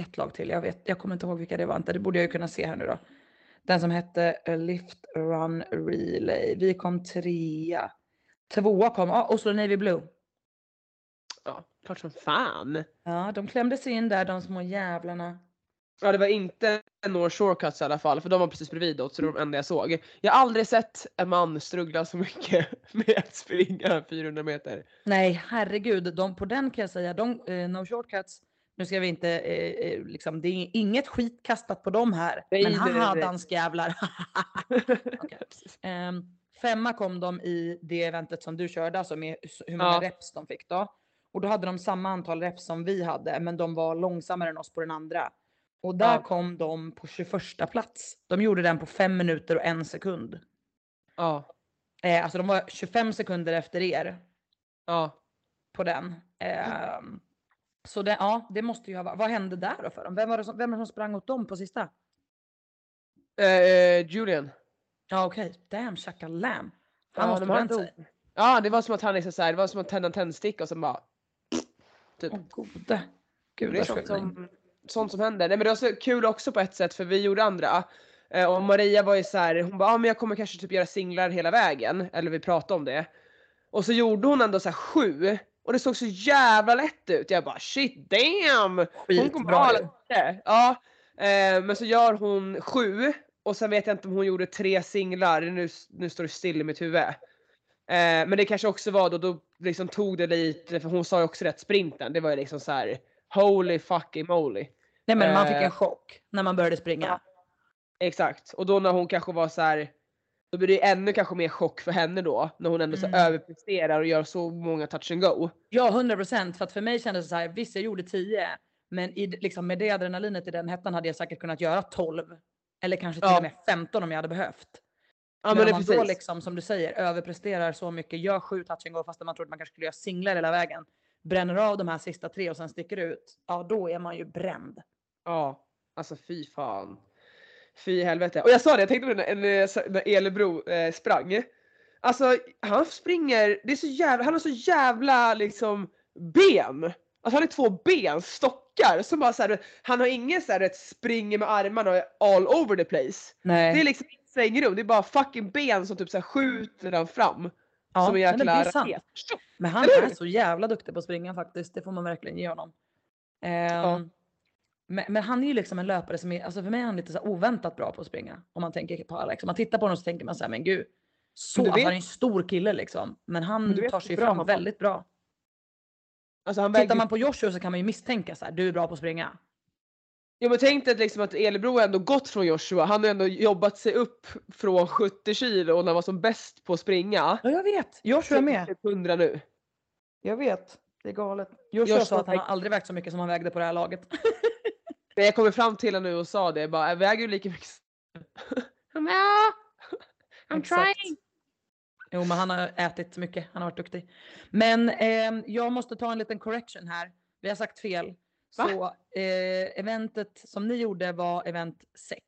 ett lag till. Jag, vet, jag kommer inte ihåg vilka det var. Inte. Det borde jag ju kunna se här nu då. Den som hette Lift Run Relay. Vi kom trea. Tvåa kom ah, Oslo Navy Blue. Klart som fan. Ja, de klämde sig in där de små jävlarna. Ja det var inte North Shortcuts i alla fall för de var precis bredvid oss så det var de enda jag såg. Jag har aldrig sett en man struggla så mycket med att springa 400 meter. Nej, herregud. De, på den kan jag säga, de, eh, no shortcuts. Nu ska vi inte, eh, eh, liksom, det är inget skit kastat på dem här. Nej, men haha, danskjävlar. Okej. Ehm, femma kom de i det eventet som du körde, alltså med hur många Ja. reps de fick då. Och då hade de samma antal reps som vi hade, men de var långsammare än oss på den andra. Och där Ja. kom de på 21 plats. De gjorde den på fem minuter och en sekund. Ja. Eh, alltså de var 25 sekunder efter er Ja. på den. Ehm, så det, ja, det måste ju ha varit. Vad hände där då för dem? Vem var det som, vem var det som sprang åt dem på sista? Eh, Julian. Ja okej, damn shakalam. Han Ja, måste ha bränt sig. Ja det var som att han liksom såhär, det var som att tända en tändsticka och sen bara typ. Åh gode. Gud Det är vad sånt som... sånt som händer. Nej men det var så kul också på ett sätt för vi gjorde andra. Eh, och Maria var ju så här, hon bara ah, men jag kommer kanske typ göra singlar hela vägen. Eller vi pratade om det. Och så gjorde hon ändå så här sju. Och det såg så jävla lätt ut. Jag bara shit damn! Hon kommer Skitbra ha lite. Ja. Eh, men så gör hon sju. Och sen vet jag inte om hon gjorde tre singlar. Nu, nu står det still i mitt huvud. Eh, men det kanske också var då, då liksom tog det lite, för hon sa ju också rätt sprinten. Det var ju liksom så här holy fucking moly. Nej men man fick Eh, en chock när man började springa. ja. Exakt. Och då när hon kanske var så här. Då blir det ännu kanske mer chock för henne då. När hon ändå så Mm. överpresterar och gör så många touch and go. Ja 100 procent för att för mig kändes det så här. Visst jag gjorde 10 men i, liksom med det adrenalinet i den hettan hade jag säkert kunnat göra 12 eller kanske till Ja. och med 15 om jag hade behövt. Ja men men, man då liksom som du säger överpresterar så mycket, gör sju touch and go fast man att man kanske skulle göra singlar hela vägen. Bränner av de här sista tre och sen sticker ut. Ja då är man ju bränd. Ja, alltså fy fan. Fy helvete. Och jag sa det, jag tänkte på det när, när, Elebro eh, sprang. Alltså han springer, det är så jävla, han har så jävla liksom ben. Alltså han har två ben, stockar. Som bara så här, han har ingen så här ett springer med armarna all over the place. Nej. Det är liksom inte svängrum, det är bara fucking ben som typ så här skjuter den fram. ja, som en men jäkla det är sant. Men han är så jävla duktig på att springa faktiskt. Det får man verkligen ge honom. Ehm, men, men han är ju liksom en löpare som är, alltså för mig är han lite så oväntat bra på att springa. Om man tänker på Alex. Om man tittar på honom så tänker man så här, men gud. Så, Men alltså, vet- han är en stor kille liksom. Men han Men vet tar sig fram väldigt bra. Alltså Tittar man på Joshua så kan man ju misstänka så här, du är bra på att springa. Ja men tänk dig att liksom att Elebro har ändå gått från Joshua, han har ändå jobbat sig upp från 70 kilo när han var som bäst på att springa. Ja jag vet, Joshua är med. Till 100 nu. Jag vet, det är galet. Joshua Joshua sa att han har aldrig vägt så mycket som han vägde på det här laget. Det jag kommer fram till nu och sa det, bara, jag väger ju lika mycket. Han bara, ja. I'm Exakt. trying. Jo men han har ätit mycket, han har varit duktig. Men ehm, jag måste ta en liten correction här. Vi har sagt fel. Va? Så eh, eventet som ni gjorde var event 6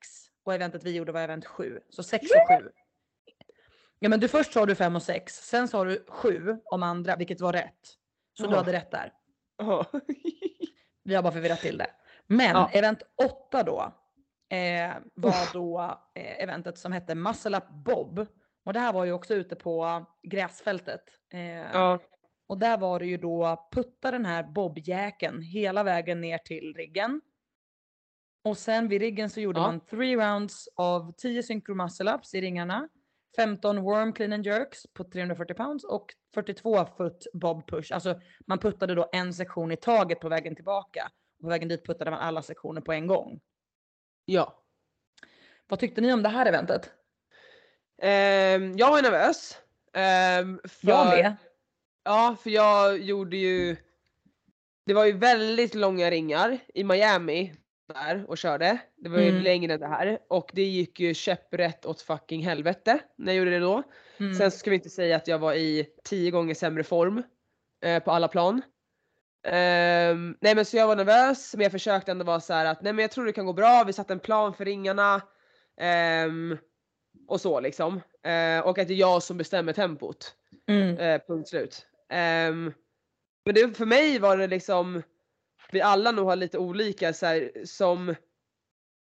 och eventet vi gjorde var event 7. Så 6 och 7. Ja men du först sa du 5 och 6, sen sa du 7 om andra, vilket var rätt. Så du Jaha. hade rätt där. Ja. Vi har bara förvirrat till det. Men Ja. event 8 då eh, var då eh, eventet som hette Muscle Up Bob. Och det här var ju också ute på gräsfältet. Eh, ja. Och där var det ju då putta den här bobjäkeln hela vägen ner till riggen. Och sen vid riggen så gjorde Ja. man three rounds av 10 synchro muscle ups i ringarna. 15 worm clean and jerks på 340 pounds och 42 foot bob push. Alltså man puttade då en sektion i taget på vägen tillbaka. Och på vägen dit puttade man alla sektioner på en gång. ja. Vad tyckte ni om det här eventet? Ehm, jag var nervös. Ehm, för, Jag med. Ja, för jag gjorde ju... Det var ju väldigt långa ringar i Miami där och körde. Det var ju Mm. längre än det här och det gick ju käpprätt åt fucking helvete när jag gjorde det då. Mm. Sen ska vi inte säga att jag var i tio gånger sämre form eh, på alla plan. Ehm, nej men så jag var nervös men jag försökte ändå vara så här att nej men jag tror det kan gå bra, vi satte en plan för ringarna. ehm, och så liksom. Eh, och att det är jag som bestämmer tempot. Mm. Eh, punkt slut. Ehm, men det, för mig var det liksom, vi alla nog har lite olika så här, som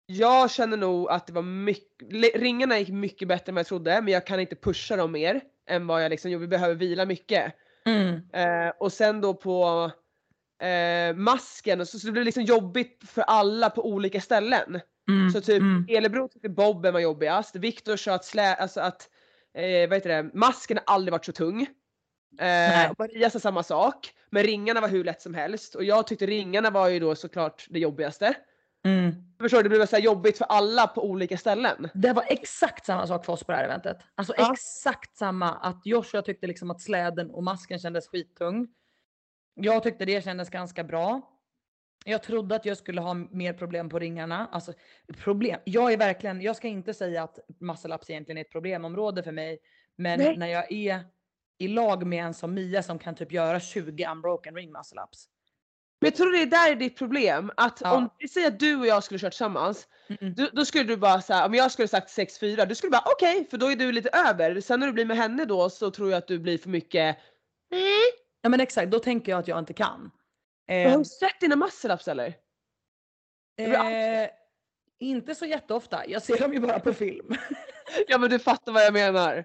jag känner nog att det var mycket, ringarna gick mycket bättre än vad jag trodde men jag kan inte pusha dem mer än vad jag liksom gjorde, vi behöver vila mycket. Mm. Eh, och sen då på eh, masken, så, så det blev liksom jobbigt för alla på olika ställen. Mm. Så typ Mm. Elebro tyckte Bobben var jobbigast, Viktor sa att, slä, alltså att eh, vad heter det, masken har aldrig varit så tung. Eh, Maria sa samma sak, men ringarna var hur lätt som helst och jag tyckte ringarna var ju då såklart det jobbigaste. Mm. Förstår du? Det blev så jobbigt för alla på olika ställen. Det var exakt samma sak för oss på det här eventet. Alltså Ja. exakt samma. Att Joshua tyckte liksom att släden och masken kändes skittung. Jag tyckte det kändes ganska bra. Jag trodde att jag skulle ha mer problem på ringarna. Alltså problem. Jag är verkligen, jag ska inte säga att ups egentligen är ett problemområde för mig. Men Nej. när jag är i lag med en som Mia som kan typ göra 20 unbroken ring muscle ups. Men jag tror det är där är ditt problem. Att Ja. om vi säger att du och jag skulle kört tillsammans, Mm. då, då skulle du bara säga om jag skulle sagt 6-4, du skulle bara okej för då är du lite över. Sen när du blir med henne då så tror jag att du blir för mycket Ja men exakt, då tänker jag att jag inte kan. Men Har Eh, du sett dina muscle-ups eller? Eh, inte så jätteofta, jag ser dem ju bara på film. Ja men du fattar vad jag menar.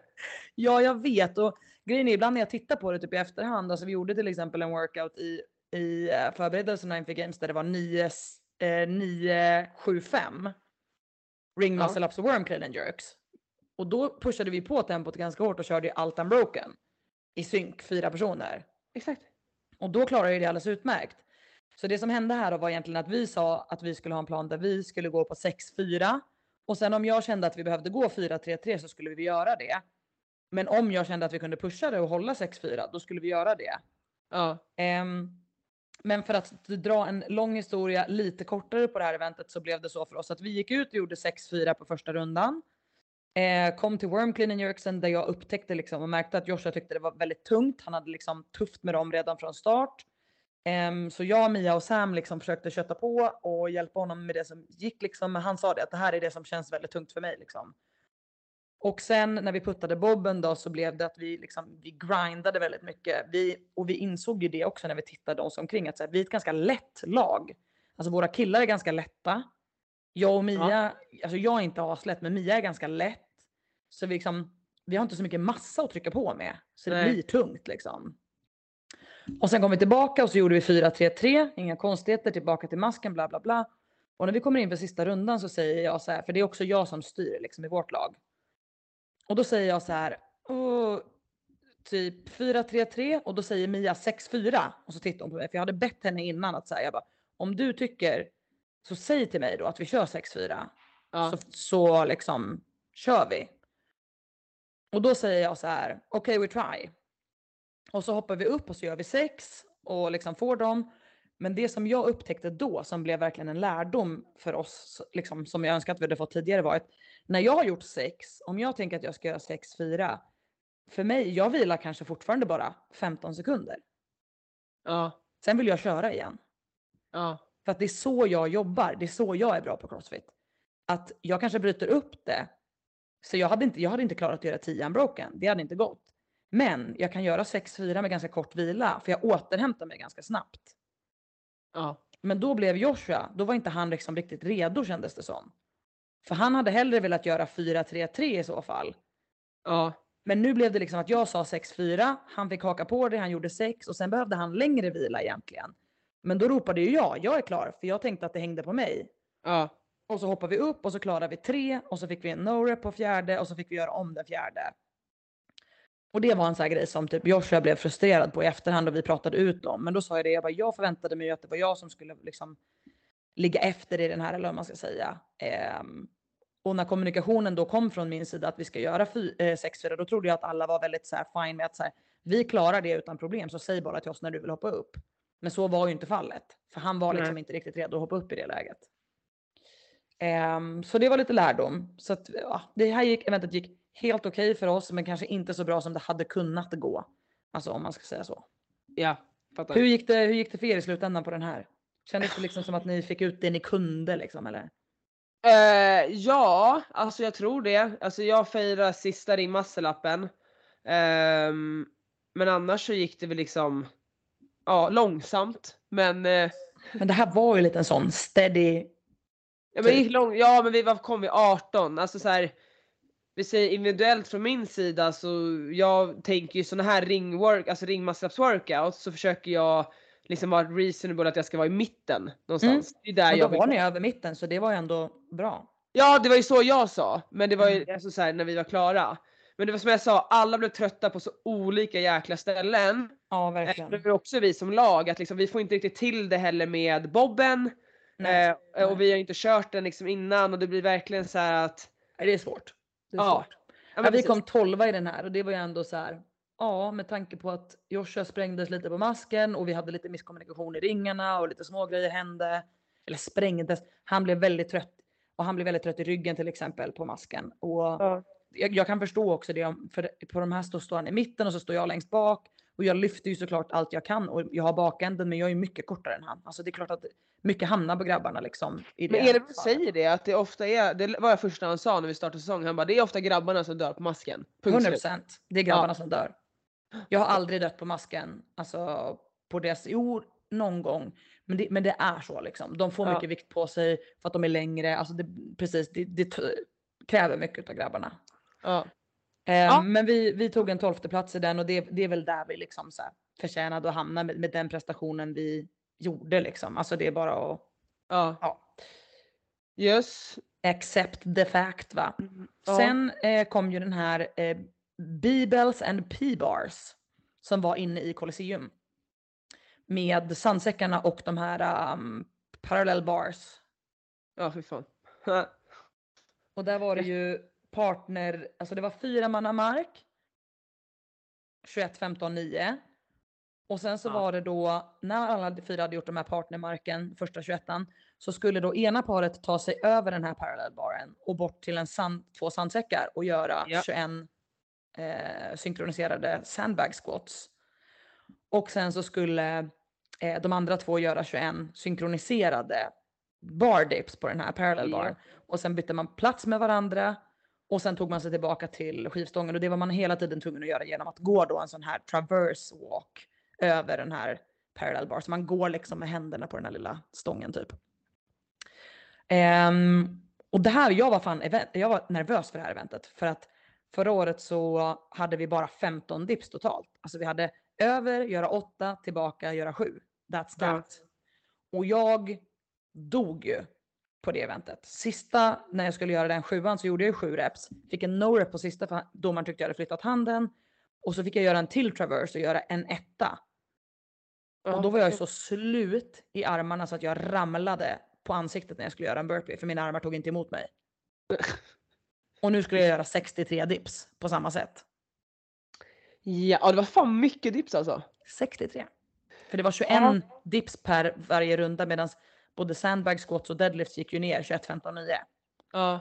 Ja, jag vet och grejen är ibland när jag tittar på det typ i efterhand, alltså vi gjorde till exempel en workout i, i eh, förberedelserna inför games där det var 9, eh, 9 7, 5. Ring Ja. muscle ups och worm clean and jerks. Och då pushade vi på tempot ganska hårt och körde ju allt unbroken. I synk, fyra personer. Exakt. Och då klarade jag det alldeles utmärkt. Så det som hände här då var egentligen att vi sa att vi skulle ha en plan där vi skulle gå på 6-4. Och sen om jag kände att vi behövde gå 4-3-3 så skulle vi göra det. Men om jag kände att vi kunde pusha det och hålla 6-4 då skulle vi göra det. Ja. Ehm, men för att dra en lång historia lite kortare på det här eventet så blev det så för oss att vi gick ut och gjorde 6-4 på första rundan. Eh, kom till Worm Clean and Jerksen där jag upptäckte liksom och märkte att Joshua tyckte det var väldigt tungt. Han hade liksom tufft med dem redan från start. Ehm, så jag, Mia och Sam liksom försökte kötta på och hjälpa honom med det som gick liksom. Men han sa det att det här är det som känns väldigt tungt för mig liksom. Och sen när vi puttade bobben då så blev det att vi liksom, vi grindade väldigt mycket. Vi, och vi insåg ju det också när vi tittade oss omkring att så här, vi är ett ganska lätt lag. Alltså våra killar är ganska lätta. Jag och Mia, alltså jag är inte aslätt men Mia är ganska lätt. Så vi liksom, vi har inte så mycket massa att trycka på med. Så det Nej. blir tungt liksom. Och sen kom vi tillbaka och så gjorde vi 4-3-3, inga konstigheter, tillbaka till masken, bla bla bla. Och när vi kommer in för sista rundan så säger jag så här, för det är också jag som styr liksom i vårt lag. Och då säger jag så här, "Åh, typ 4-3-3 och då säger Mia 6-4 och så tittar hon på mig för jag hade bett henne innan att säga jag bara om du tycker så säg till mig då att vi kör 6-4 Ja. så, så liksom kör vi. Och då säger jag så här, okej we try. Och så hoppar vi upp och så gör vi sex och liksom får dem. Men det som jag upptäckte då som blev verkligen en lärdom för oss, liksom, som jag önskar att vi hade fått tidigare var att när jag har gjort sex, om jag tänker att jag ska göra 6-4, för mig, jag vilar kanske fortfarande bara 15 sekunder. Ja. Sen vill jag köra igen. Ja. För att det är så jag jobbar, det är så jag är bra på crossfit. Att jag kanske bryter upp det Så jag hade inte, jag hade inte klarat att göra 10 unbroken. Det hade inte gått. Men jag kan göra 6-4 med ganska kort vila för jag återhämtar mig ganska snabbt. Ja. Men då blev Joshua, då var inte han liksom riktigt redo kändes det som. För han hade hellre velat göra 4-3-3 i så fall. Ja. Men nu blev det liksom att jag sa 6-4, han fick haka på det, han gjorde 6 och sen behövde han längre vila egentligen. Men då ropade ju jag, jag är klar, för jag tänkte att det hängde på mig. Ja. Och så hoppade vi upp och så klarade vi tre och så fick vi en no-rep på fjärde och så fick vi göra om den fjärde. Och det var en sån här grej som typ Joshua blev frustrerad på i efterhand och vi pratade ut om. Men då sa jag det, jag bara, jag förväntade mig att det var jag som skulle liksom ligga efter i den här eller vad man ska säga. Ehm, och när kommunikationen då kom från min sida att vi ska göra 6-4 då trodde jag att alla var väldigt så här fine med att så här, vi klarar det utan problem så säg bara till oss när du vill hoppa upp. Men så var ju inte fallet. För han var liksom Nej. inte riktigt redo att hoppa upp i det läget. Ehm, så det var lite lärdom. Så att, ja, det här gick, eventet gick helt okej för oss men kanske inte så bra som det hade kunnat gå. Alltså om man ska säga så. Ja. Fattar. Hur gick det, hur gick det för er i slutändan på den här? Kändes det liksom som att ni fick ut det ni kunde liksom eller? Eh, ja, alltså jag tror det. Alltså jag firar sista ringmasselappen. Ehm, men annars så gick det väl liksom ja, långsamt. Men, eh, Men det här var ju lite en sån steady. ja, men gick lång, ja men vi var, kom vi 18. Alltså så här, vi säger individuellt från min sida så jag tänker ju såna här ringwork, alltså ringmasselaps workout så försöker jag liksom vara reasonable att jag ska vara i mitten någonstans. Det är där Mm. Men då jag var ni över mitten så det var ju ändå bra. Ja det var ju så jag sa, men det var ju Mm. alltså så här, när vi var klara. Men det var som jag sa, alla blev trötta på så olika jäkla ställen. Ja Eh, verkligen. Det var också vi som lag, att liksom, vi får inte riktigt till det heller med bobben. Nej, Eh, nej. och vi har inte kört den liksom innan och det blir verkligen så här att... Nej, det är svårt. Det är Ja. svårt. Ja, Ja, vi kom 12 i den här och det var ju ändå så här. Ja, med tanke på att Joshua sprängdes lite på masken och vi hade lite misskommunikation i ringarna och lite små grejer hände. Eller sprängdes. Han blev väldigt trött och han blev väldigt trött i ryggen till exempel på masken. Och Ja. jag, jag kan förstå också det, för på de här står, står han i mitten och så står jag längst bak. Och jag lyfter ju såklart allt jag kan och jag har bakänden men jag är mycket kortare än han. Alltså det är klart att mycket hamnar på grabbarna liksom. I Men Elin säger det, att det ofta är, det var jag första han sa när vi startade säsongen, han bara det är ofta grabbarna som dör på masken. Punkt 100 slut. procent. Det är grabbarna som dör. Jag har aldrig dött på masken. Alltså på det. Jo, någon gång. Men det, men det är så liksom. De får Ja. mycket vikt på sig för att de är längre. Alltså det, precis, det, det kräver mycket av grabbarna. Ja. Eh, Ja. Men vi, vi tog en tolfte plats i den och det, det är väl där vi liksom så här förtjänade att hamna med, med den prestationen vi gjorde liksom. Alltså det är bara att ja. ja, Yes. accept the fact va. Ja. Sen eh, kom ju den här eh, B-bells and P-bars som var inne i Colosseum. Med sandsäckarna och de här um, parallel bars. Ja fy fan. Och där var det ju partner, alltså det var fyra manna mark. 21, 15, 9. Och sen så Ja. var det då, när alla fyra hade gjort de här partnermarken, första 21 så skulle då ena paret ta sig över den här parallellbaren och bort till en sand, två sandsäckar och göra Ja. 21 eh, synkroniserade sandbag squats. Och sen så skulle eh, de andra två göra 21 synkroniserade bar dips på den här parallel baren. Och sen bytte man plats med varandra och sen tog man sig tillbaka till skivstången och det var man hela tiden tvungen att göra genom att gå då en sån här traverse walk över den här parallel bar. Så man går liksom med händerna på den här lilla stången typ. Ehm, och det här, jag var fan event, jag var nervös för det här eventet för att förra året så hade vi bara 15 dips totalt. Alltså vi hade över, göra 8, tillbaka, göra 7. That's Ja. that. Och jag dog ju på det eventet. Sista när jag skulle göra den sjuan så gjorde jag ju sju reps. Fick en no rep på sista för domaren tyckte jag hade flyttat handen. Och så fick jag göra en till traverse och göra en etta. Och då var jag så slut i armarna så att jag ramlade på ansiktet när jag skulle göra en burpee för mina armar tog inte emot mig. Och nu skulle jag göra 63 dips på samma sätt. Ja, det var fan mycket dips alltså. 63. För det var 21 Ja. dips per varje runda medan både sandbag squats och deadlifts gick ju ner 21, 15, 9. Ja.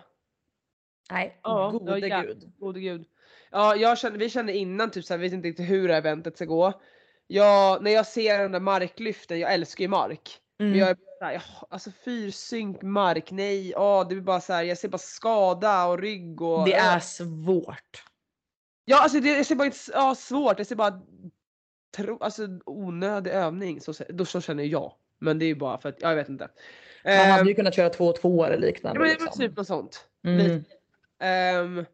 Nej, Ja, gode ja, gud. Gode gud. Ja, jag kände, vi kände innan typ såhär, vi vet inte riktigt hur det här eventet ska gå. Jag, när jag ser de där marklyften, jag älskar ju mark. Men Mm. jag är bara såhär, "Jaha, alltså fyrsynk mark, nej, ja det blir bara såhär, jag ser bara skada och rygg och... Det är svårt. Ja alltså det, jag ser bara inte, ja svårt, jag ser bara tro, alltså onödig övning, så, då, så känner jag. Men det är ju bara för att, ja, jag vet inte. Man hade Ehm, ju kunnat köra två och två eller ja, liknande. men det var liksom. typ något sånt. mm. Ehm,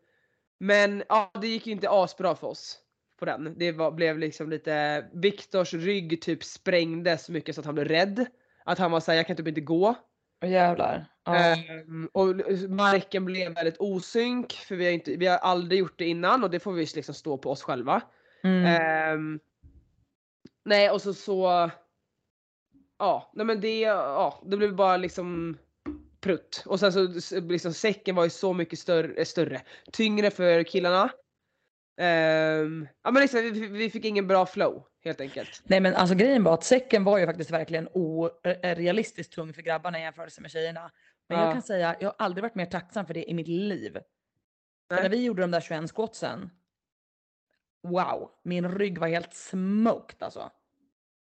men ja, det gick ju inte asbra för oss på den. Det var, blev liksom lite, Viktors rygg typ sprängdes så mycket så att han blev rädd. Att han var såhär, jag kan typ inte gå. Åh, jävlar. Ja. Ehm, och marken blev väldigt osynk för vi har, inte, vi har aldrig gjort det innan och det får vi liksom stå på oss själva. Mm. Ehm, nej och så så. Ja, nej men det, ja, det blev bara liksom prutt. Och sen så liksom säcken var ju så mycket större, eh, större tyngre för killarna. Ehm, ja men liksom, vi, vi fick ingen bra flow helt enkelt. Nej men alltså grejen var att säcken var ju faktiskt verkligen orealistiskt tung för grabbarna i jämförelse med tjejerna. Men Ja. jag kan säga, jag har aldrig varit mer tacksam för det i mitt liv. Nej. när vi gjorde de där 21 squatsen. Wow, min rygg var helt smoked alltså.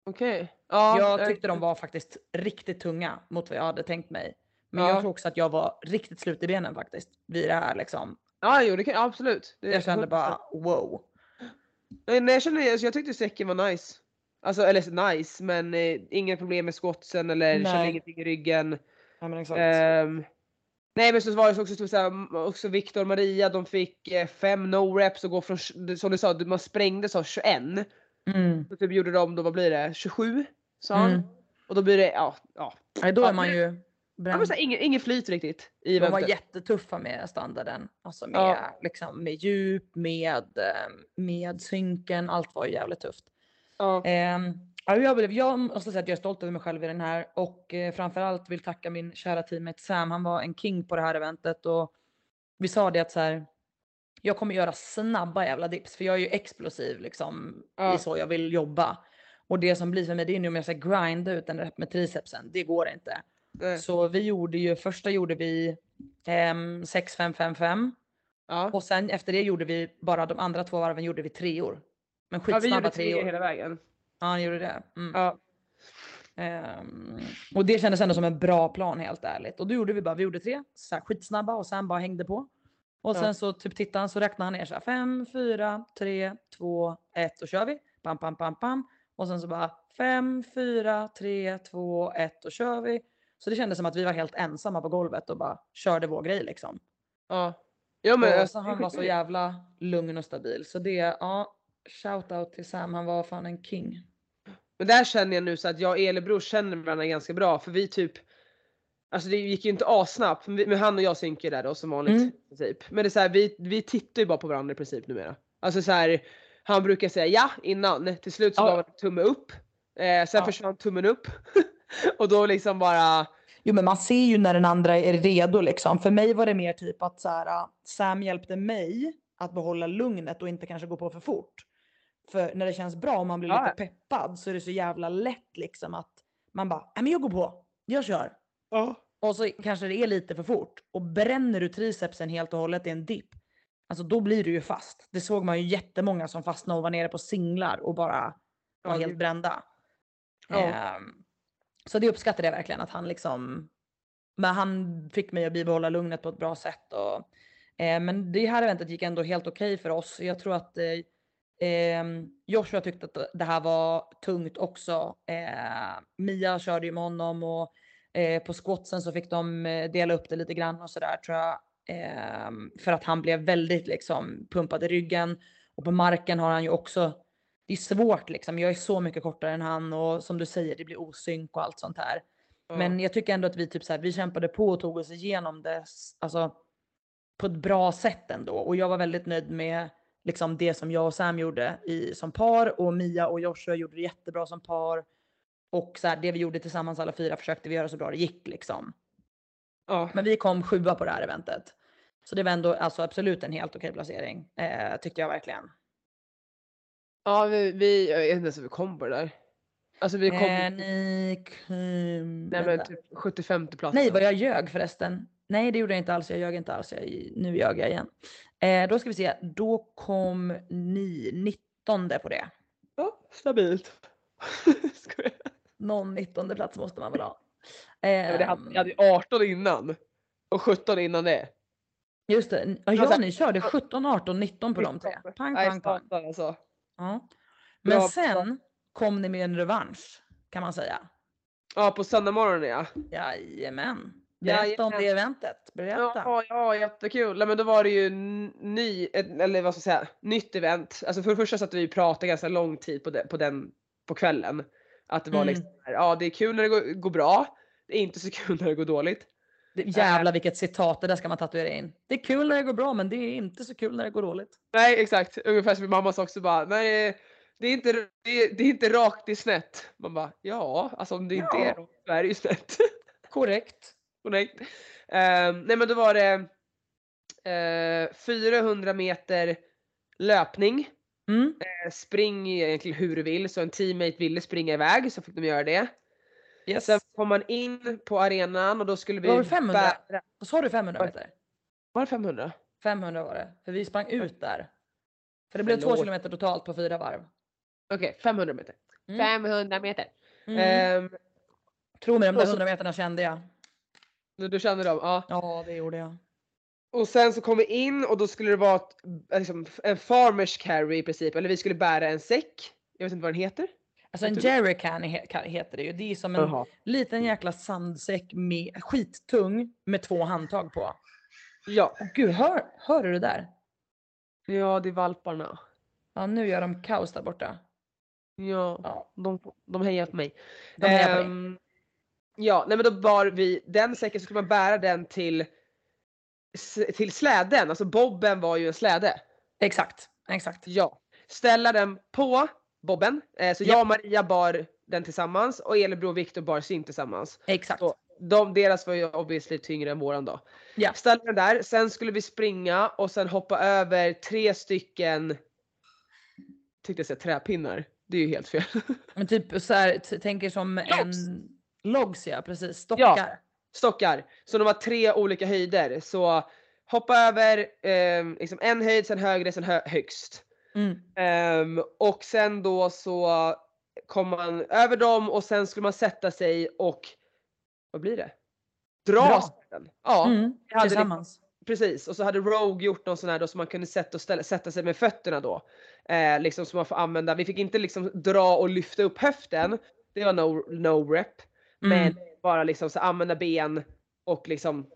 Okej. Ja, jag eh, tyckte de var faktiskt riktigt tunga mot vad jag hade tänkt mig. Men Ja. jag tror också att jag var riktigt slut i benen faktiskt. Vid det här liksom. Ja, jo, det kan, absolut. Det, Jag kände bara wow. Nej, nej jag kände, alltså, jag tyckte säcken var nice. Alltså eller nice men eh, inga problem med squatsen eller kände Nej. ingenting i ryggen. Ja, men exakt. Ehm, nej men så var det också, så här, också Viktor och Maria de fick eh, fem no reps och gå från, som du sa, man sprängdes av 21. Mm. Så typ gjorde de, då vad blir det, 27? Sa han. Mm. Och då blir det, ja. ja. Nej, då är man ju bränd. så här, ingen, ingen flyt riktigt i De var jättetuffa med standarden. Alltså med, Ja. liksom, med djup, med, eh, med synken. Allt var ju jävligt tufft. Ja. Ja, jag, blev, jag måste säga att jag är stolt över mig själv i den här och eh, framförallt vill tacka min kära teammate Sam. Han var en king på det här eventet och vi sa det att så här. Jag kommer göra snabba jävla dips för jag är ju explosiv liksom Ja. i så jag vill jobba. Och det som blir för mig det är nu om jag ska grinda ut en rep med tricepsen. Det går inte. Nej. Så vi gjorde ju, första gjorde vi ehm, 6-5-5-5 Ja. och sen efter det gjorde vi bara de andra två varven gjorde vi treor. Men ja, vi skitsnabba gjorde tre treor. hela vägen. Ja, han gjorde det. Mm. Ja. Ehm, och det kändes ändå som en bra plan helt ärligt. Och då gjorde vi bara, vi gjorde tre så här, skitsnabba och sen bara hängde på. Och Ja. sen så typ tittade han så räknade han ner så här 5, 4, 3, 2, 1 och kör vi. Pam, pam, pam, pam. Och sen så bara 5, 4, 3, 2, 1 och kör vi. Så det kändes som att vi var helt ensamma på golvet och bara körde vår grej liksom. Ja. Ja men och alltså, så han var så jävla lugn och stabil. Så det, ja, shout out till Sam. Han var fan en king. Men där känner jag nu så att jag och Elebror känner varandra ganska bra för vi typ Alltså det gick ju inte assnabbt men, han och jag synkar där då som vanligt. Mm. princip. Men det är så här, vi, vi tittar ju bara på varandra i princip numera. Alltså så här, han brukar säga ja innan, till slut så Ja. gav han tumme upp. Eh, sen Ja. försvann tummen upp. och då liksom bara Jo men man ser ju när den andra är redo liksom. För mig var det mer typ att så här, Sam hjälpte mig att behålla lugnet och inte kanske gå på för fort. För när det känns bra och man blir Ja. lite peppad så är det så jävla lätt liksom att man bara, nej men jag går på, jag kör. ja. Och så kanske det är lite för fort och bränner du tricepsen helt och hållet i en dipp. Alltså då blir du ju fast. Det såg man ju jättemånga som fastnade och var nere på singlar och bara var Ja, helt brända. Ja. Så det uppskattade jag verkligen att han liksom. Men han fick mig att bibehålla lugnet på ett bra sätt. Och, eh, men det här eventet gick ändå helt okej för oss. Jag tror att eh, ehm, Joshua tyckte att det här var tungt också. Eh, Mia körde ju med honom och eh, på squatsen så fick de eh, dela upp det lite grann och sådär tror jag. Ehm, för att han blev väldigt liksom pumpad i ryggen. Och på marken har han ju också det är svårt liksom. Jag är så mycket kortare än han och som du säger, det blir osynk och allt sånt här. Ja. Men jag tycker ändå att vi typ så här, vi kämpade på och tog oss igenom det alltså, på ett bra sätt ändå. Och jag var väldigt nöjd med liksom det som jag och Sam gjorde i, som par och Mia och Joshua gjorde det jättebra som par. Och så här, det vi gjorde tillsammans alla fyra försökte vi göra så bra det gick liksom. ja. Men vi kom sjua på det här eventet. Så det var ändå alltså absolut en helt okej placering. Eh, tyckte jag verkligen. Ja vi, vi, jag vet inte ens hur vi kom på det där. Alltså vi kom, Eh, ni kom... nej men typ 75 plats. Nej, vad jag ljög förresten. Nej, det gjorde jag inte alls. Jag ljög inte alls. Jag, nu ljög jag igen. Eh, då ska vi se. Då kom ni 19 på det. Ja, stabilt. Skojar. Någon 19 plats måste man väl ha. Ehm, jag hade ju 18 innan. Och 17 innan det. Just det. Ja, Alltså, ni körde 17, 18, 19 på de tre. Pang, pang, pang. alltså. Ja. Bra. Men sen kom ni med en revansch kan man säga. Ja på söndag morgonen ja. Jajamän. Berätta om Jajamän. det eventet. Berätta. Ja, ja jättekul. Men då var det ju ny, eller vad ska jag säga, nytt event. Alltså för det första satt vi och pratade ganska lång tid på, det, på den på kvällen. Att det var Mm. liksom, ja det är kul när det går, går bra. Det är inte så kul när det går dåligt. Det- Jävlar vilket citat, det där ska man tatuera in. Det är kul när det går bra men det är inte så kul när det går dåligt. Nej exakt, ungefär som min mamma sa också bara, nej det är inte, det är, det är inte rakt, det är snett. Man bara, ja alltså om det inte Ja. är rakt så är det ju snett. Korrekt. Korrekt. Ehm, nej men då var det eh, 400 meter löpning. Mm. Eh, Spring egentligen hur du vill, så en teammate ville springa iväg så fick de göra det. Yes. Sen kom man in på arenan och då skulle vi Var det 500? bära- sa du 500 Var- meter? Var det 500? 500 var det. För vi sprang ut där. För det blev två Förlåt. kilometer totalt på fyra varv. Okej, 500 meter. Mm. 500 meter. Mm. Ehm, Tro mig, de där och så- 100 meterna kände jag. du, du kände dem? Ja. Ja, det gjorde jag. Och sen så kom vi in och då skulle det vara ett, liksom, en farmers carry i princip. Eller vi skulle bära en säck. Jag vet inte vad den heter. Alltså en jerrycan heter det ju. Det är som en liten jäkla sandsäck med skittung med två handtag på. Ja. Gud, hör, hör du det där? Ja, det är valparna. Ja, nu gör de kaos där borta. Ja, Ja, de, de hejar på mig. de hejar på. Ehm, Ja, nej men då bar vi den säcken så skulle man bära den till, till släden. Alltså bobben var ju en släde. Exakt, exakt. Ja. Ställa den på bobben. Eh, så Ja. jag och Maria bar den tillsammans och Elebro och Viktor bar sin tillsammans. Exakt. Så de, deras var ju obviously tyngre än våran då. Ja. Ställa den där, sen skulle vi springa och sen hoppa över tre stycken tyckte jag säga träpinnar. Det är ju helt fel. Men typ så här, tänker som en Logs. logs ja, precis. Stockar. stockar. Så de har tre olika höjder. Så hoppa över eh, liksom en höjd, sen högre, sen hö- högst. Mm. Ehm, och sen då så kom man över dem och sen skulle man sätta sig och vad blir det? Dra släden. Ja, Mm. hade Tillsammans. precis. Och så hade Rogue gjort någon sån här då som man kunde sätta, och ställa, sätta sig med fötterna då. Eh, liksom som man får använda. Vi fick inte liksom dra och lyfta upp höften. Det var no, no rep. Men Mm. bara liksom så använda ben och liksom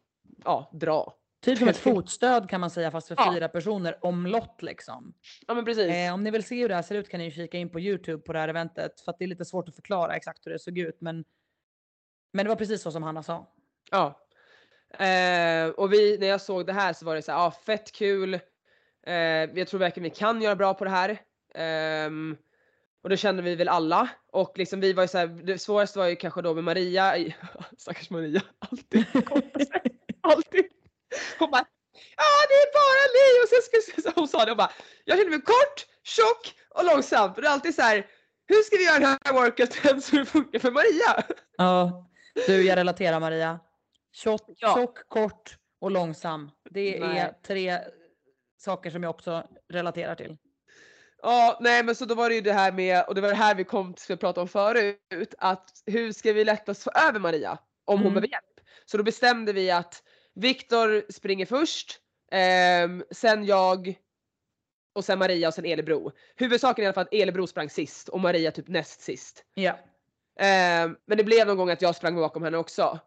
ja, dra. Typ som ett fotstöd kan man säga fast för Ja. fyra personer omlott liksom. Ja men precis. Eh, om ni vill se hur det här ser ut kan ni kika in på Youtube på det här eventet för att det är lite svårt att förklara exakt hur det såg ut men men det var precis så som Hanna sa. Ja. Eh, och vi, när jag såg det här så var det så här, ja fett kul. Eh, jag tror verkligen vi kan göra bra på det här. Ehm, och det kände vi väl alla. Och liksom vi var ju så här, det svåraste var ju kanske då med Maria. Stackars Maria. Alltid. Alltid. Hon bara, ja det är bara ni! Och sen så hon sa det och bara, jag känner mig kort, tjock och långsam. Och det är alltid så här, hur ska vi göra den här workouten så det funkar för Maria? Ja, du jag relaterar Maria. Tjock, Ja. tjock kort och långsam. Det är Nej. tre saker som jag också relaterar till. Ja, nej men så då var det ju det här med, och det var det här vi kom till att prata om förut, att hur ska vi lättast få över Maria om hon Mm. behöver hjälp? Så då bestämde vi att Viktor springer först, ehm, sen jag och sen Maria och sen Elebro. Huvudsaken är i alla fall att Elebro sprang sist och Maria typ näst sist. Ja. Ehm, men det blev någon gång att jag sprang bakom henne också.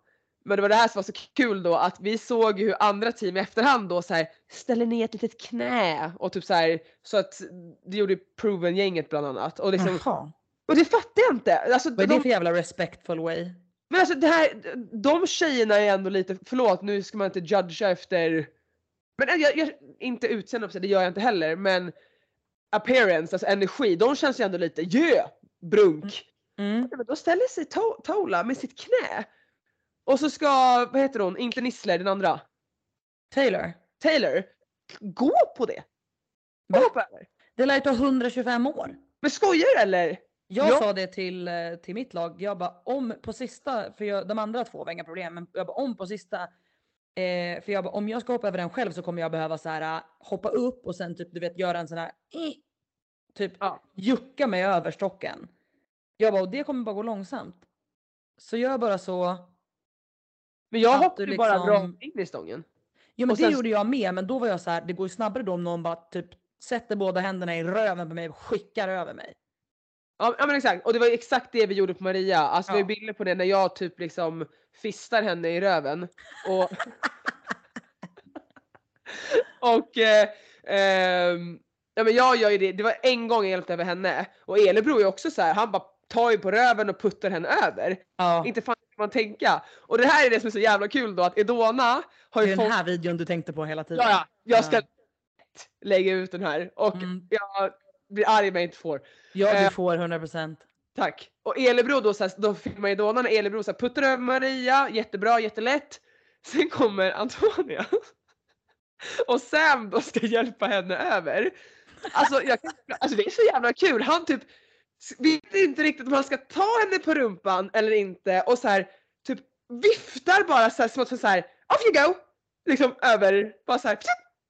Men det var det här som var så kul då att vi såg hur andra team i efterhand då så här ställer ner ett litet knä och typ så här så att det gjorde Proven-gänget bland annat. Och, liksom, Jaha. och det fattar jag inte! Alltså, Vad är det de, för jävla respectful way? Men alltså det här, de tjejerna är ändå lite, förlåt nu ska man inte judga efter, men jag, jag, inte utseende det gör jag inte heller, men appearance, alltså energi, de känns ju ändå lite yeah, brunk. Mm. Ja, men då ställer sig to- Tola med sitt knä. Och så ska, vad heter hon, inte Nissler, den andra, Taylor. Taylor, gå på det. Gå på det. Det lär ju ta 125 år. Men skojar du eller? Jag Ja. sa det till, eh, till mitt lag. Jag bara om på sista, för jag, de andra två var inga problem, men jag bara om på sista. Eh, för jag bara om jag ska hoppa över den själv så kommer jag behöva så här eh, hoppa upp och sen typ du vet göra en sån här eh, typ Ja. jucka mig över stocken. Jag bara, och det kommer bara gå långsamt. Så gör bara så. Men jag hoppade ju bara liksom- rakt in i stången. Jo men Och det sen- gjorde jag med, men då var jag så här, det går ju snabbare då om någon bara typ sätter båda händerna i röven på mig och skickar över mig. Ja, ja men exakt, och det var exakt det vi gjorde på Maria. Alltså vi har Ja. bilder på det när jag typ liksom fistar henne i röven. Och, och eh, ehm, ja, men jag gör ju det, det var en gång jag hjälpte över henne. Och Elebro är också så här, han bara tar ju på röven och puttar henne över. Ja. Inte fan kan man tänka. Och det här är det som är så jävla kul då att Edona har Det ju är fått den här videon du tänkte på hela tiden. Ja, ja, jag ska Ja. lägga ut den här och Mm. jag blir arg om jag inte får. Ja, Eh. du får 100%. Tack. Och Elebro då, så här, då filmar ju Donna när Elebro så här, puttar över Maria, jättebra, jättelätt. Sen kommer Antonia. Och Sam då ska hjälpa henne över. Alltså, jag, alltså det är så jävla kul. Han typ vet inte riktigt om han ska ta henne på rumpan eller inte och så här typ viftar bara så här som att så här off you go! Liksom över, bara så här.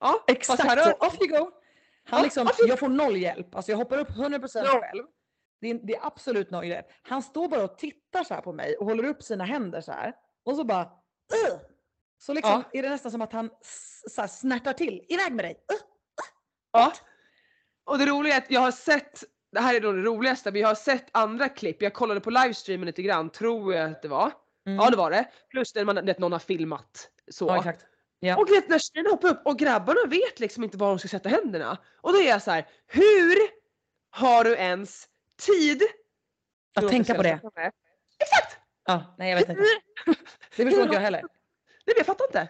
Ja, Exakt så, här, off you go! Han Ja, liksom, off you- jag får noll hjälp, alltså jag hoppar upp 100% Ja. själv. Det är, det är absolut noll hjälp. Han står bara och tittar så här på mig och håller upp sina händer så här. Och så bara "Ugh!" Så liksom är det nästan som att han så här, snärtar till. Iväg med dig! Ugh! Ja. Och det roliga är att jag har sett, det här är då det roligaste, jag har sett andra klipp. Jag kollade på livestreamen lite grann, tror jag att det var. Ja det var det. Plus när man, vet, någon har filmat. Så. Mm. Ja, exakt. Ja. Och vet, när tjejerna hoppar upp och grabbarna vet liksom inte var de ska sätta händerna. Och då är jag så här: hur har du ens tid? Att tänka på det. Exakt! Ja, nej jag vet inte. Det förstår inte jag heller. Nej jag fattar inte.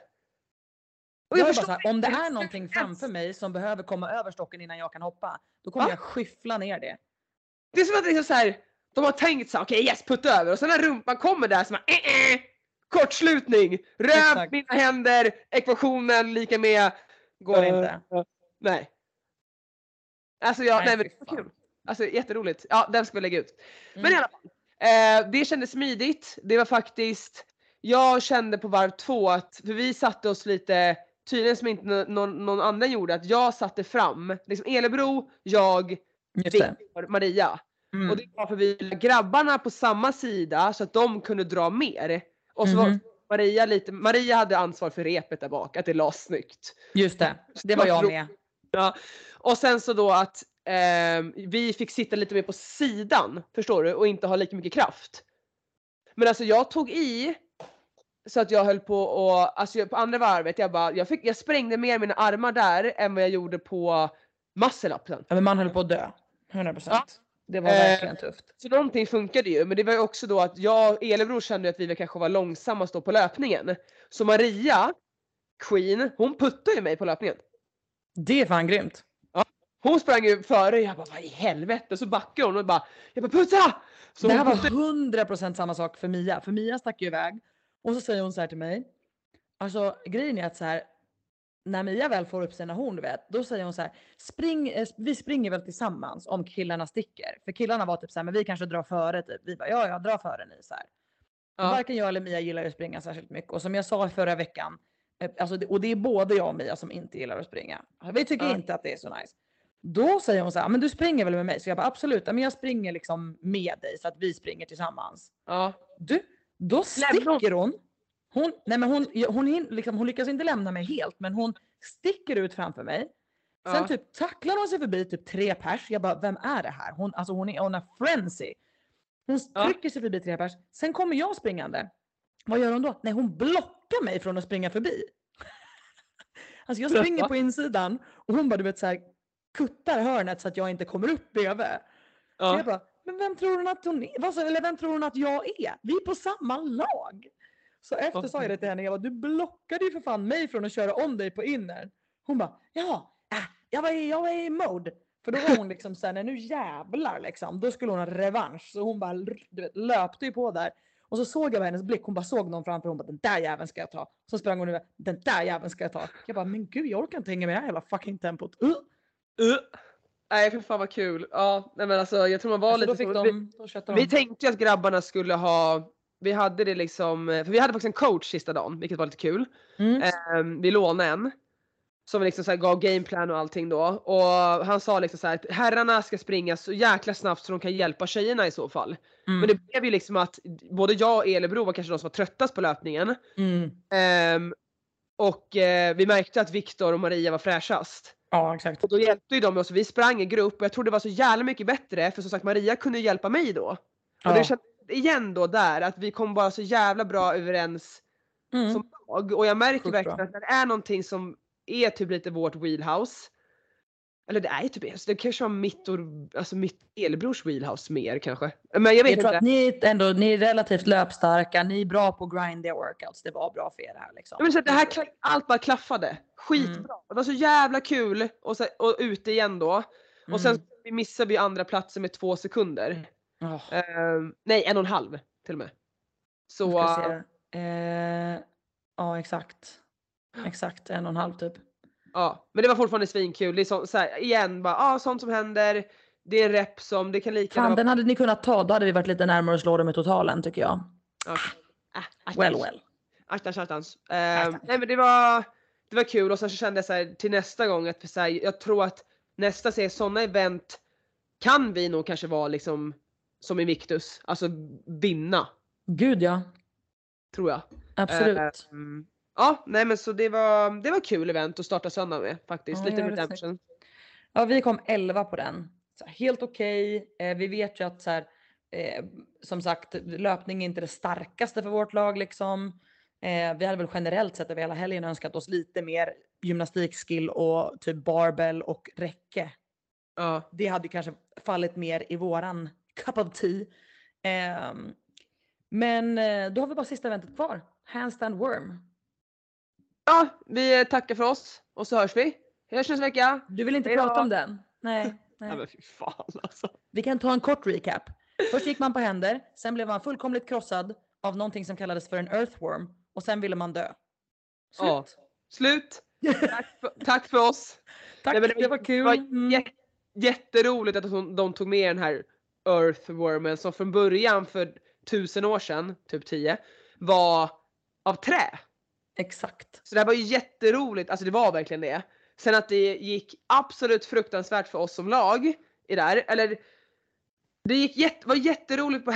Och Jag bara förstår så här, om det är någonting framför mig som behöver komma över stocken innan jag kan hoppa, då kommer Va? jag skyffla ner det. Det är som att liksom så här, de har tänkt så här, okej yes putta över och sen när rumpan kommer där så man, eh, eh, kortslutning, Exakt. mina händer, ekvationen lika med Går Eh, inte. Nej. Alltså jag, Nej, men det var kul. Alltså jätteroligt. Ja den ska vi lägga ut. Men i Mm. alla fall. Eh, det kändes smidigt. Det var faktiskt, jag kände på varv två att, för vi satte oss lite, tydligen som inte nå- någon, någon annan gjorde, att jag satte fram, liksom Elebro, jag. Viktor, Maria. Mm. Och det var för vi grabbarna på samma sida så att de kunde dra mer. Och så Mhm. Maria lite, Maria hade ansvar för repet där bak, att det lades snyggt. Just det, det var jag med. Ja. Och sen så då att ehm, vi fick sitta lite mer på sidan, förstår du? Och inte ha lika mycket kraft. Men alltså jag tog i så att jag höll på och, alltså jag- på andra varvet, jag bara, jag, fick, jag sprängde mer mina armar där än vad jag gjorde på muscle-upen. Ja, men man höll på att dö. 100%. Ja. Det var Eh, verkligen tufft. Så någonting funkade ju, men det var ju också då att jag och Elebror kände att vi kanske var långsammast då på löpningen. Så Maria, Queen, hon puttade ju mig på löpningen. Det är fan grymt. Hon sprang ju före, jag bara vad i helvete? Så backade hon och bara, jag bara putta! Så det här var puttade, 100% samma sak för Mia. För Mia stack ju iväg. Och så säger hon så här till mig. Alltså grejen är att så här. När Mia väl får upp sina horn, du vet, då säger hon så här. Spring, eh, vi springer väl tillsammans om killarna sticker. För killarna var typ så här, men vi kanske drar före typ. Vi bara, ja, ja, dra före ni så här. Ja. Varken jag eller Mia gillar att springa särskilt mycket. Och som jag sa förra veckan, eh, alltså, och det är både jag och Mia som inte gillar att springa. Vi tycker Ja. inte att det är så nice. Då säger hon så här, men du springer väl med mig? Så jag bara absolut, men jag springer liksom med dig så att vi springer tillsammans. ja. Du, då sticker hon. Hon, nej men hon, hon, hin- liksom, hon lyckas inte lämna mig helt, men hon sticker ut framför mig. Sen Ja. typ tacklar hon sig förbi typ tre pers. Jag bara, vem är det här? Hon, alltså hon är on a frenzy. Hon Ja. trycker sig förbi tre pers. Sen kommer jag springande. Vad gör hon då? Nej, hon blockar mig från att springa förbi. alltså jag springer på insidan och hon bara, du vet så här kuttar hörnet så att jag inte kommer upp bredvid. Så jag ja. bara, men vem tror hon att hon är? Eller vem tror hon att jag är? Vi är på samma lag. Så efter sa jag det till henne, jag bara, du blockade ju för fan mig från att köra om dig på inner. Hon bara, ja, äh, jag var i, jag var i mode. För då var hon liksom såhär, nej nu jävlar liksom. Då skulle hon ha revansch. Så hon bara du vet, löpte ju på där. Och så såg jag på hennes blick, hon bara såg någon framför hon bara den där jäveln ska jag ta. Så sprang hon iväg, den där jäveln ska jag ta. Jag bara men gud jag orkar inte hänga med det här jävla fucking tempot. Uh. Uh. Nej för fan vad kul. Ja, nej men alltså jag tror man var Alltså, då lite fick så- de, då Vi de. tänkte ju att grabbarna skulle ha, vi hade det liksom, för vi hade faktiskt en coach sista dagen, vilket var lite kul. Mm. Ehm, vi lånade en. som liksom så här gav gameplan och allting då. Och han sa liksom så här att herrarna ska springa så jäkla snabbt så de kan hjälpa tjejerna i så fall. Mm. Men det blev ju liksom att både jag och Elebro var kanske de som var tröttast på löpningen. Mm. Ehm, och eh, vi märkte att Viktor och Maria var fräschast. Ja exakt. Och då hjälpte ju de oss, vi sprang i grupp och jag tror det var så jävla mycket bättre för som sagt Maria kunde hjälpa mig då. Och Ja. det kändes igen då där att vi kom bara så jävla bra överens Mm. som lag. Och jag märker Sjukt verkligen bra. att när det är någonting som är typ lite vårt wheelhouse. Eller det är ju typ, alltså det kanske var mitt och, alltså mitt elbrors wheelhouse mer kanske. Men jag vet Jag tror inte. att ni är, ändå, ni är relativt löpstarka, ni är bra på grindiga workouts. Det var bra för er här liksom. Säga att det här, allt bara klaffade. Skitbra. Mm. Det var så jävla kul och, så, och ute igen då. Och sen Mm. vi missade vi andra platsen med två sekunder. Åh, Ehm, nej, en och en halv till och med. Så. Eh, ja exakt. Exakt en och en halv typ. ja. Men det var fortfarande svinkul. Det är så, här, igen, bara, ah, sånt som händer. Det är rep som, det kan lika Fan gärna den hade ni kunnat ta, då hade vi varit lite närmare att slå dem i totalen tycker jag. vara... Ah, attans. Well well. Attans, attans. Ehm, Attans. nej men det var, det var kul och sen så kände jag så här, till nästa gång att så här, jag tror att nästa serie sådana event kan vi nog kanske vara liksom som i Victus, alltså vinna. Gud ja. Tror jag. Absolut. Ehm, ja, nej men så det var, det var kul event att starta söndag med faktiskt. Ja, Lite redemption. Ja, vi kom 11 på den. Så helt okej. Eh, vi vet ju att så här, eh, som sagt, löpning är inte det starkaste för vårt lag liksom. Eh, vi hade väl generellt sett över hela helgen önskat oss lite mer gymnastikskill och typ barbell och räcke. Ja. Det hade kanske fallit mer i våran cup of tea. Ehm, men eh, då har vi bara sista eventet kvar. Handstand worm. ja, vi tackar för oss och så hörs vi. Hörs nästa vecka. Du vill inte Hej då. prata om den? Nej. Ja nej. men fy fan alltså. Vi kan ta en kort recap. Först gick man på händer, sen blev man fullkomligt krossad av någonting som kallades för en earthworm och sen ville man dö. Slut. Ja. Slut. Tack för, tack för oss. Tack, Nej, men det, var kul. Det var Mm. jä- jätteroligt att de, de tog med den här earthwormen som från början för tusen år sedan, typ tio, var av trä. Exakt. Så det här var ju jätteroligt, alltså det var verkligen det. Sen att det gick absolut fruktansvärt för oss som lag i där, eller det gick jätte, var jätteroligt på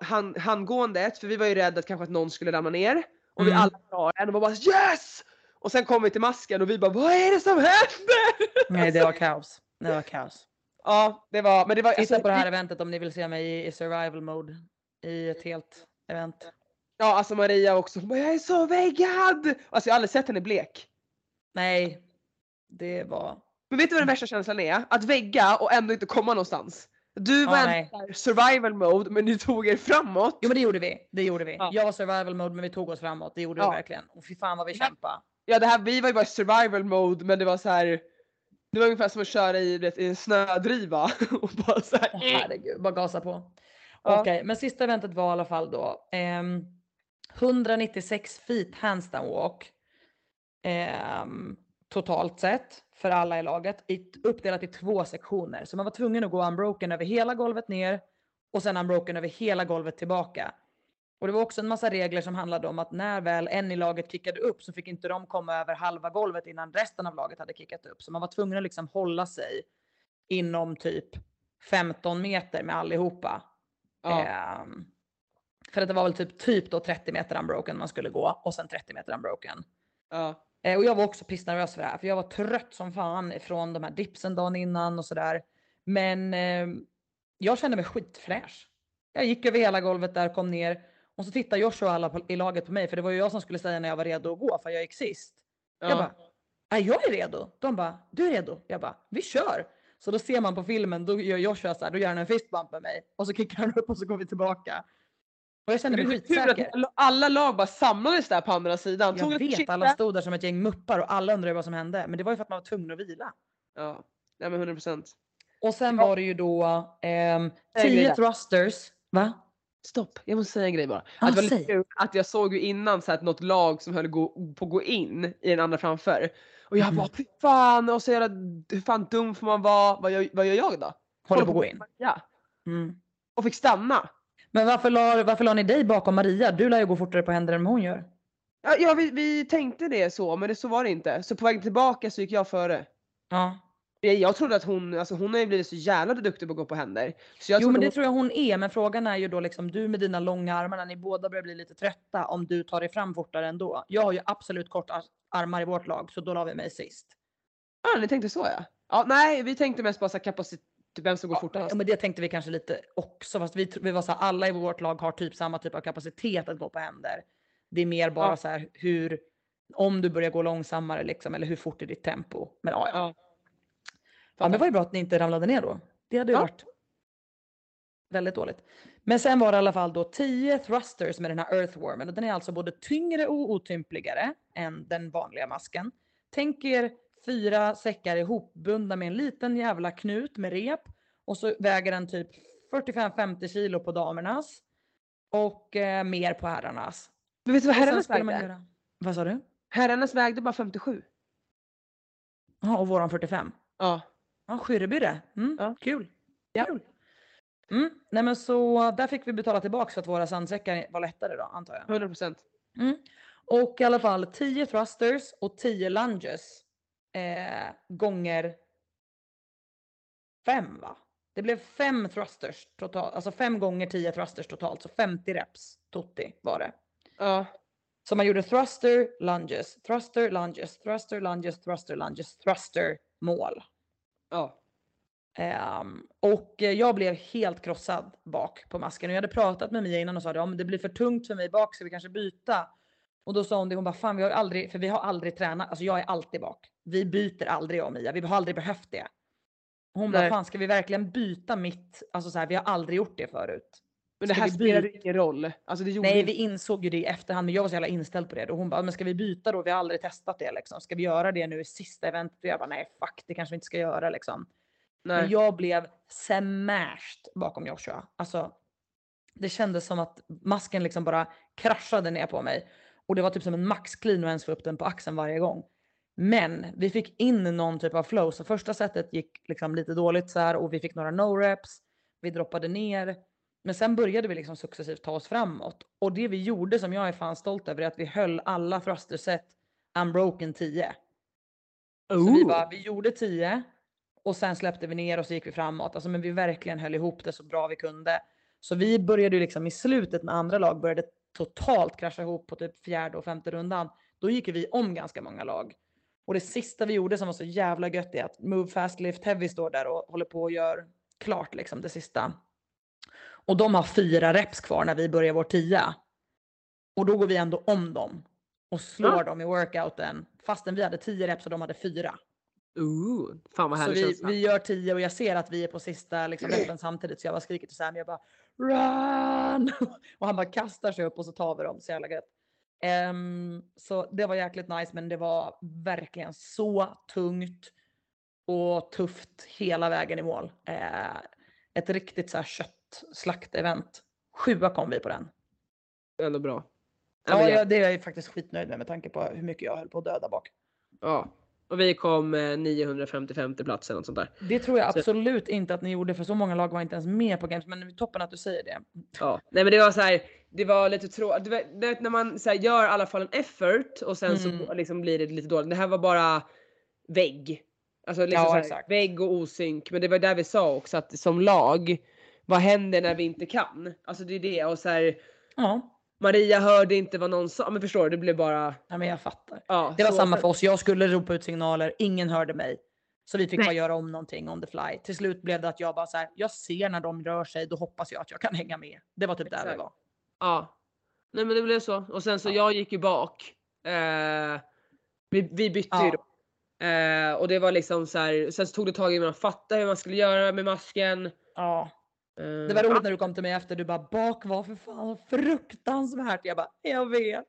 hand, handgåendet för vi var ju rädda att kanske att någon skulle ramla ner. Och vi Mm. alla klarade och var bara yes! Och sen kom vi till masken och vi bara vad är det som händer? Nej, det var kaos. Det var kaos. Ja, det var, men det var Titta alltså, på det här eventet om ni vill se mig i, i survival mode i ett helt event. Ja, alltså Maria också. Bara, jag är så väggad! Alltså jag har aldrig sett henne blek. Nej, det var... Men vet du vad den värsta känslan är? Att vägga och ändå inte komma någonstans. Du var här survival mode men ni tog er framåt. Jo men det gjorde vi. Det gjorde vi. Ja. Jag var survival mode men vi tog oss framåt. Det gjorde Ja. vi verkligen. Och fy fan vad vi Ja. kämpade. Ja det här, vi var ju bara survival mode men det var så här. Det var ungefär som att köra i, vet, i en snödriva. och bara så här, Åh, herregud, bara gasa på. Ja. Okej, men sista eventet var i alla fall då ehm, 196 feet handstand walk. ehm, totalt sett för alla i laget i, uppdelat i två sektioner. Så man var tvungen att gå unbroken över hela golvet ner och sen unbroken över hela golvet tillbaka. Och det var också en massa regler som handlade om att när väl en i laget kickade upp så fick inte de komma över halva golvet innan resten av laget hade kickat upp. Så man var tvungen att liksom hålla sig inom typ 15 meter med allihopa. ja. Ehm, för att det var väl typ, typ då 30 meter unbroken man skulle gå och sen 30 meter unbroken. ja. Eh, och jag var också pissnervös för det här för jag var trött som fan från de här dipsen dagen innan och sådär. Men ehm, jag kände mig skitfräsch. Jag gick över hela golvet där, kom ner och så tittade Joshua och alla på, i laget på mig för det var ju jag som skulle säga när jag var redo att gå för jag gick sist. Jag ja. bara, "Ja, jag är redo. De bara, du är redo? Jag bara, vi kör. Så då ser man på filmen, då gör Joshua så här, då gör han en fistbump med mig och så kickar han upp och så går vi tillbaka. Och jag kände Det mig är skitsäker. att alla lag bara samlades där på andra sidan. Tog Jag ett vet, alla stod där som ett gäng muppar och alla undrade vad som hände. Men det var ju för att man var tvungen att vila. Ja, nej men 100 procent. Och sen var det ju då 10 där. thrusters. Va? Stopp, jag måste säga en grej bara. Ja, att, det var lite kul att jag såg ju innan så att något lag som höll på att gå in i den andra framför. Och jag Mhm. bara fan, och så jävla, hur fan dum får man vara? Vad gör, vad gör jag då? Håller på att gå in. Ja, Mm. och fick stanna. Men varför la, varför la ni dig bakom Maria? Du lär ju gå fortare på händer än vad hon gör. Ja, ja vi, vi tänkte det så men det, så var det inte. Så på väg tillbaka så gick jag före. Ja. Jag, trodde att hon, alltså hon har ju blivit så jävla duktig på att gå på händer. Så jag Jo men det hon, tror jag hon är men frågan är ju då liksom du med dina långa armar när ni båda börjar bli lite trötta om du tar dig fram fortare ändå. Jag har ju absolut korta ar- armar i vårt lag så då la vi mig sist. ja, ni tänkte så ja. Ja nej vi tänkte mest bara kapacitet, typ vem som går fortast. Ja, men det tänkte vi kanske lite också fast vi, vi var så här, alla i vårt lag har typ samma typ av kapacitet att gå på händer. Det är mer bara Ja. så här hur om du börjar gå långsammare liksom eller hur fort är ditt tempo. Men ja, ja. Ja. men det var ju bra att ni inte ramlade ner då. Det hade ju Ja. varit väldigt dåligt. Men sen var det i alla fall då 10 thrusters med den här earthwormen och den är alltså både tyngre och otympligare än den vanliga masken. Tänk er fyra säckar ihopbundna med en liten jävla knut med rep och så väger den typ 45-50 kilo på damernas och eh, mer på herrarnas. Men vet du vad herrarnas vägde? göra- Vad sa du? Herrarnas vägde bara 57. Ja, och våran 45. Ja. Ja, skyrrebyrre. Mm, Ja. Kul. Ja. Kul. Mm. Nej men så där fick vi betala tillbaka för att våra sandsäckar var lättare då antar jag. 100 procent. Mm. Och i alla fall 10 thrusters och 10 lunges eh, gånger 5 va? Det blev 5 thrusters totalt, alltså 5 gånger 10 thrusters totalt, så 50 reps Totti var det. Ja. Så man gjorde thruster, lunges, thruster, lunges, thruster, lunges, thruster, lunges, thruster, mål. Ja. Ehm, och jag blev helt krossad bak på masken och jag hade pratat med Mia innan och sa ja, men det blir för tungt för mig bak så vi kanske byta. Och då sa hon det, hon bara fan vi har aldrig, för vi har aldrig tränat, alltså jag är alltid bak. Vi byter aldrig jag och Mia, vi har aldrig behövt det. Hon bara Nej. fan ska vi verkligen byta mitt, alltså så här, vi har aldrig gjort det förut. Men det här spelade byta? ingen roll. Alltså det gjorde Nej vi insåg ju det i efterhand men jag var så jävla inställd på det. Och hon bara men ska vi byta då? Vi har aldrig testat det liksom. Ska vi göra det nu i sista eventet? Och jag bara nej fuck det kanske vi inte ska göra liksom. Nej. Men jag blev smashed bakom Joshua. Alltså, det kändes som att masken liksom bara kraschade ner på mig. Och det var typ som en maxclean att ens få upp den på axeln varje gång. Men vi fick in någon typ av flow. Så första setet gick liksom lite dåligt så här och vi fick några no-reps. Vi droppade ner. Men sen började vi liksom successivt ta oss framåt. Och det vi gjorde som jag är fan stolt över är att vi höll alla thrusterset unbroken 10. Så vi, bara, vi gjorde 10 och sen släppte vi ner och så gick vi framåt. Alltså, men vi verkligen höll ihop det så bra vi kunde. Så vi började ju liksom i slutet när andra lag började totalt krascha ihop på typ fjärde och femte rundan. Då gick vi om ganska många lag. Och det sista vi gjorde som var så jävla gött är att Move Fast Lift Heavy står där och håller på och gör klart liksom det sista. Och de har fyra reps kvar när vi börjar vår tia. Och då går vi ändå om dem och slår Ja. dem i workouten fastän vi hade tio reps och de hade fyra. Ooh, fan vad Så härlig vi, känsla. vi gör tio och jag ser att vi är på sista liksom, repen samtidigt så jag bara skriker till Sam, jag bara run! och han bara kastar sig upp och så tar vi dem, så jävla gött. Ehm, så det var jäkligt nice men det var verkligen så tungt och tufft hela vägen i mål. Eh, ett riktigt så här köttslakt-event. Sjua kom vi på den. Ändå bra. Ja, Ja, jag, det är jag faktiskt skitnöjd med med tanke på hur mycket jag höll på att döda bak. ja. Och vi kom eh, 955 plats eller något sånt där. Det tror jag Så- absolut inte att ni gjorde för så många lag var inte ens med på games men toppen att du säger det. Ja. Nej men det var så här, det var lite tråkigt. När man så här, gör i alla fall en effort och sen Mm. så liksom blir det lite dåligt. Det här var bara vägg. Alltså liksom Ja, så här, vägg och osynk. Men det var där vi sa också att som lag, vad händer när vi inte kan? Alltså det är det och så här, Ja, Maria hörde inte vad någon sa. Men förstår du, det blev bara. ja men jag fattar. Ja, Det var samma för oss. Jag skulle ropa ut signaler, ingen hörde mig. Så vi fick Nej. bara göra om någonting on the fly. Till slut blev det att jag bara så här, jag ser när de rör sig, då hoppas jag att jag kan hänga med. Det var typ där vi Exakt. var. Ja. Nej men det blev så. Och sen så Ja. jag gick ju bak. Eh, vi, vi bytte ju Ja. då. Eh, och det var liksom så här. Sen så tog det tag i man fatta hur man skulle göra med masken. Ja, det var roligt när du kom till mig efter. Du bara bak var för fan fruktansvärt. Jag bara, jag vet.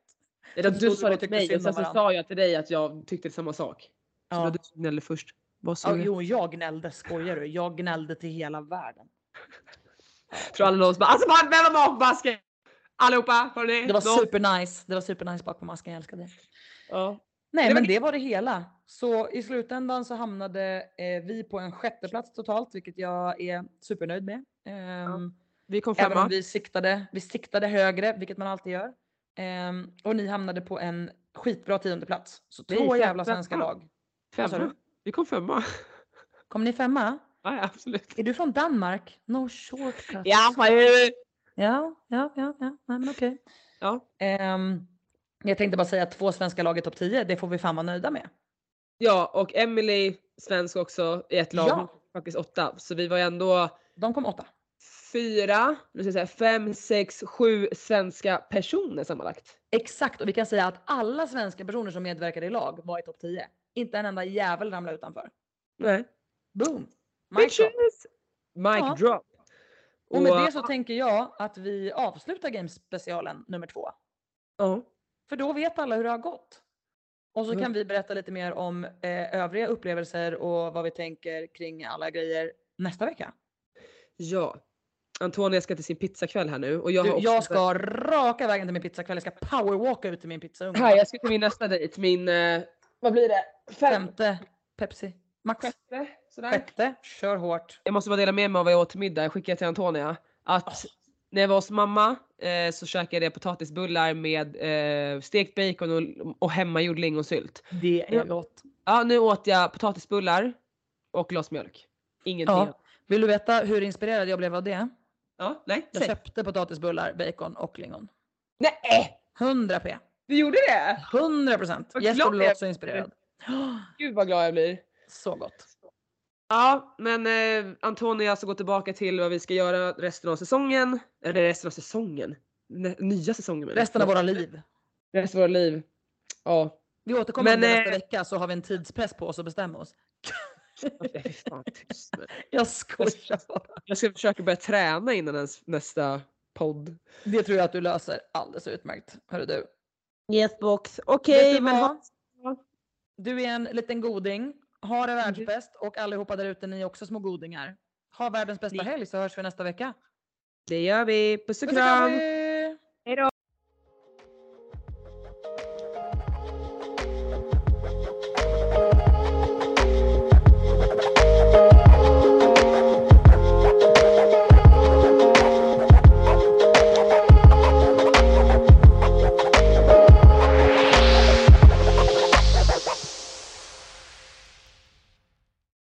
Då, Så du sa det till mig och sen så sa jag till dig att jag tyckte samma sak. Så det Ja. du gnällde först. Vad sa Ja, du? jo, jag gnällde, skojar du? Jag gnällde till hela världen. Tror alla som bara alltså vem var bak masken? Allihopa hörni. Det var supernice. Det var supernice bak på masken, jag älskade det. Ja. Nej, men det. var det hela. Så i slutändan så hamnade eh, vi på en sjätteplats totalt, vilket jag är supernöjd med. Ehm, Vi kom även femma. om vi siktade, vi siktade högre, vilket man alltid gör. Ehm, och ni hamnade på en skitbra tionde plats. Så Nej, två jävla femma. svenska lag. Femma. Vi kom femma. Kom ni femma? Ja, ja, absolut. Är du från Danmark? No shortcuts. Ja, ja, ja, ja, ja. Nej, men okej. Ja. Ehm, jag tänkte bara säga att två svenska lag i topp 10, det får vi fan vara nöjda med. ja, och Emily svensk också i ett lag. Ja. Faktiskt åtta. Så vi var ju ändå De kom åtta. fyra, nu ska jag säga fem, sex, sju svenska personer sammanlagt. Exakt, och vi kan säga att alla svenska personer som medverkade i lag var i topp 10. Inte en enda jävel ramlade utanför. Nej. Boom! Mic drop. Bitches! Mic Ja. drop. Och med det så tänker jag att vi avslutar Games specialen nummer två. Ja. För då vet alla hur det har gått. Och så Mm. kan vi berätta lite mer om eh, övriga upplevelser och vad vi tänker kring alla grejer nästa vecka. Ja. Antonia ska till sin pizzakväll här nu och jag Du, också jag ska raka vägen till min pizzakväll. Jag ska powerwalka ut till min pizzaugn. Här, jag ska till min nästa dejt, min, eh, vad blir det? Fem, Femte Pepsi. Max. sjätte? Sådär. Sjätte. Kör hårt. Jag måste bara dela med mig av vad jag åt till middag, jag skickade till Antonia. Att Åh. När jag var hos mamma eh, så käkade jag potatisbullar med eh, stekt bacon och, och hemmagjord lingonsylt. Det är gott. Ja, nu åt jag potatisbullar och glas mjölk. Ingenting Ja. Vill du veta hur inspirerad jag blev av det? Ja, nej, Jag säg. köpte potatisbullar, bacon och lingon. Nej! 100 p. Du gjorde det? 100 procent. Jesper blev också inspirerad. Gud vad glad jag blir. Så gott. Ja, men eh, Antonia ska gå tillbaka till vad vi ska göra resten av säsongen. Eller resten av säsongen. N- nya säsongen. Resten av våra liv. Resten av våra liv. Ja. Vi återkommer Men, nästa eh, vecka så har vi en tidspress på oss att bestämma oss. Fan, tyst dig. Jag skojar bara. Jag ska försöka börja träna innan ens nästa podd. Det tror jag att du löser alldeles utmärkt. Hörru du. Yes box. Okej, du men Du är en liten goding. Ha det världsbäst och allihopa där ute ni är också små godingar. Ha världens bästa helg så hörs vi nästa vecka. det gör vi. Puss och kram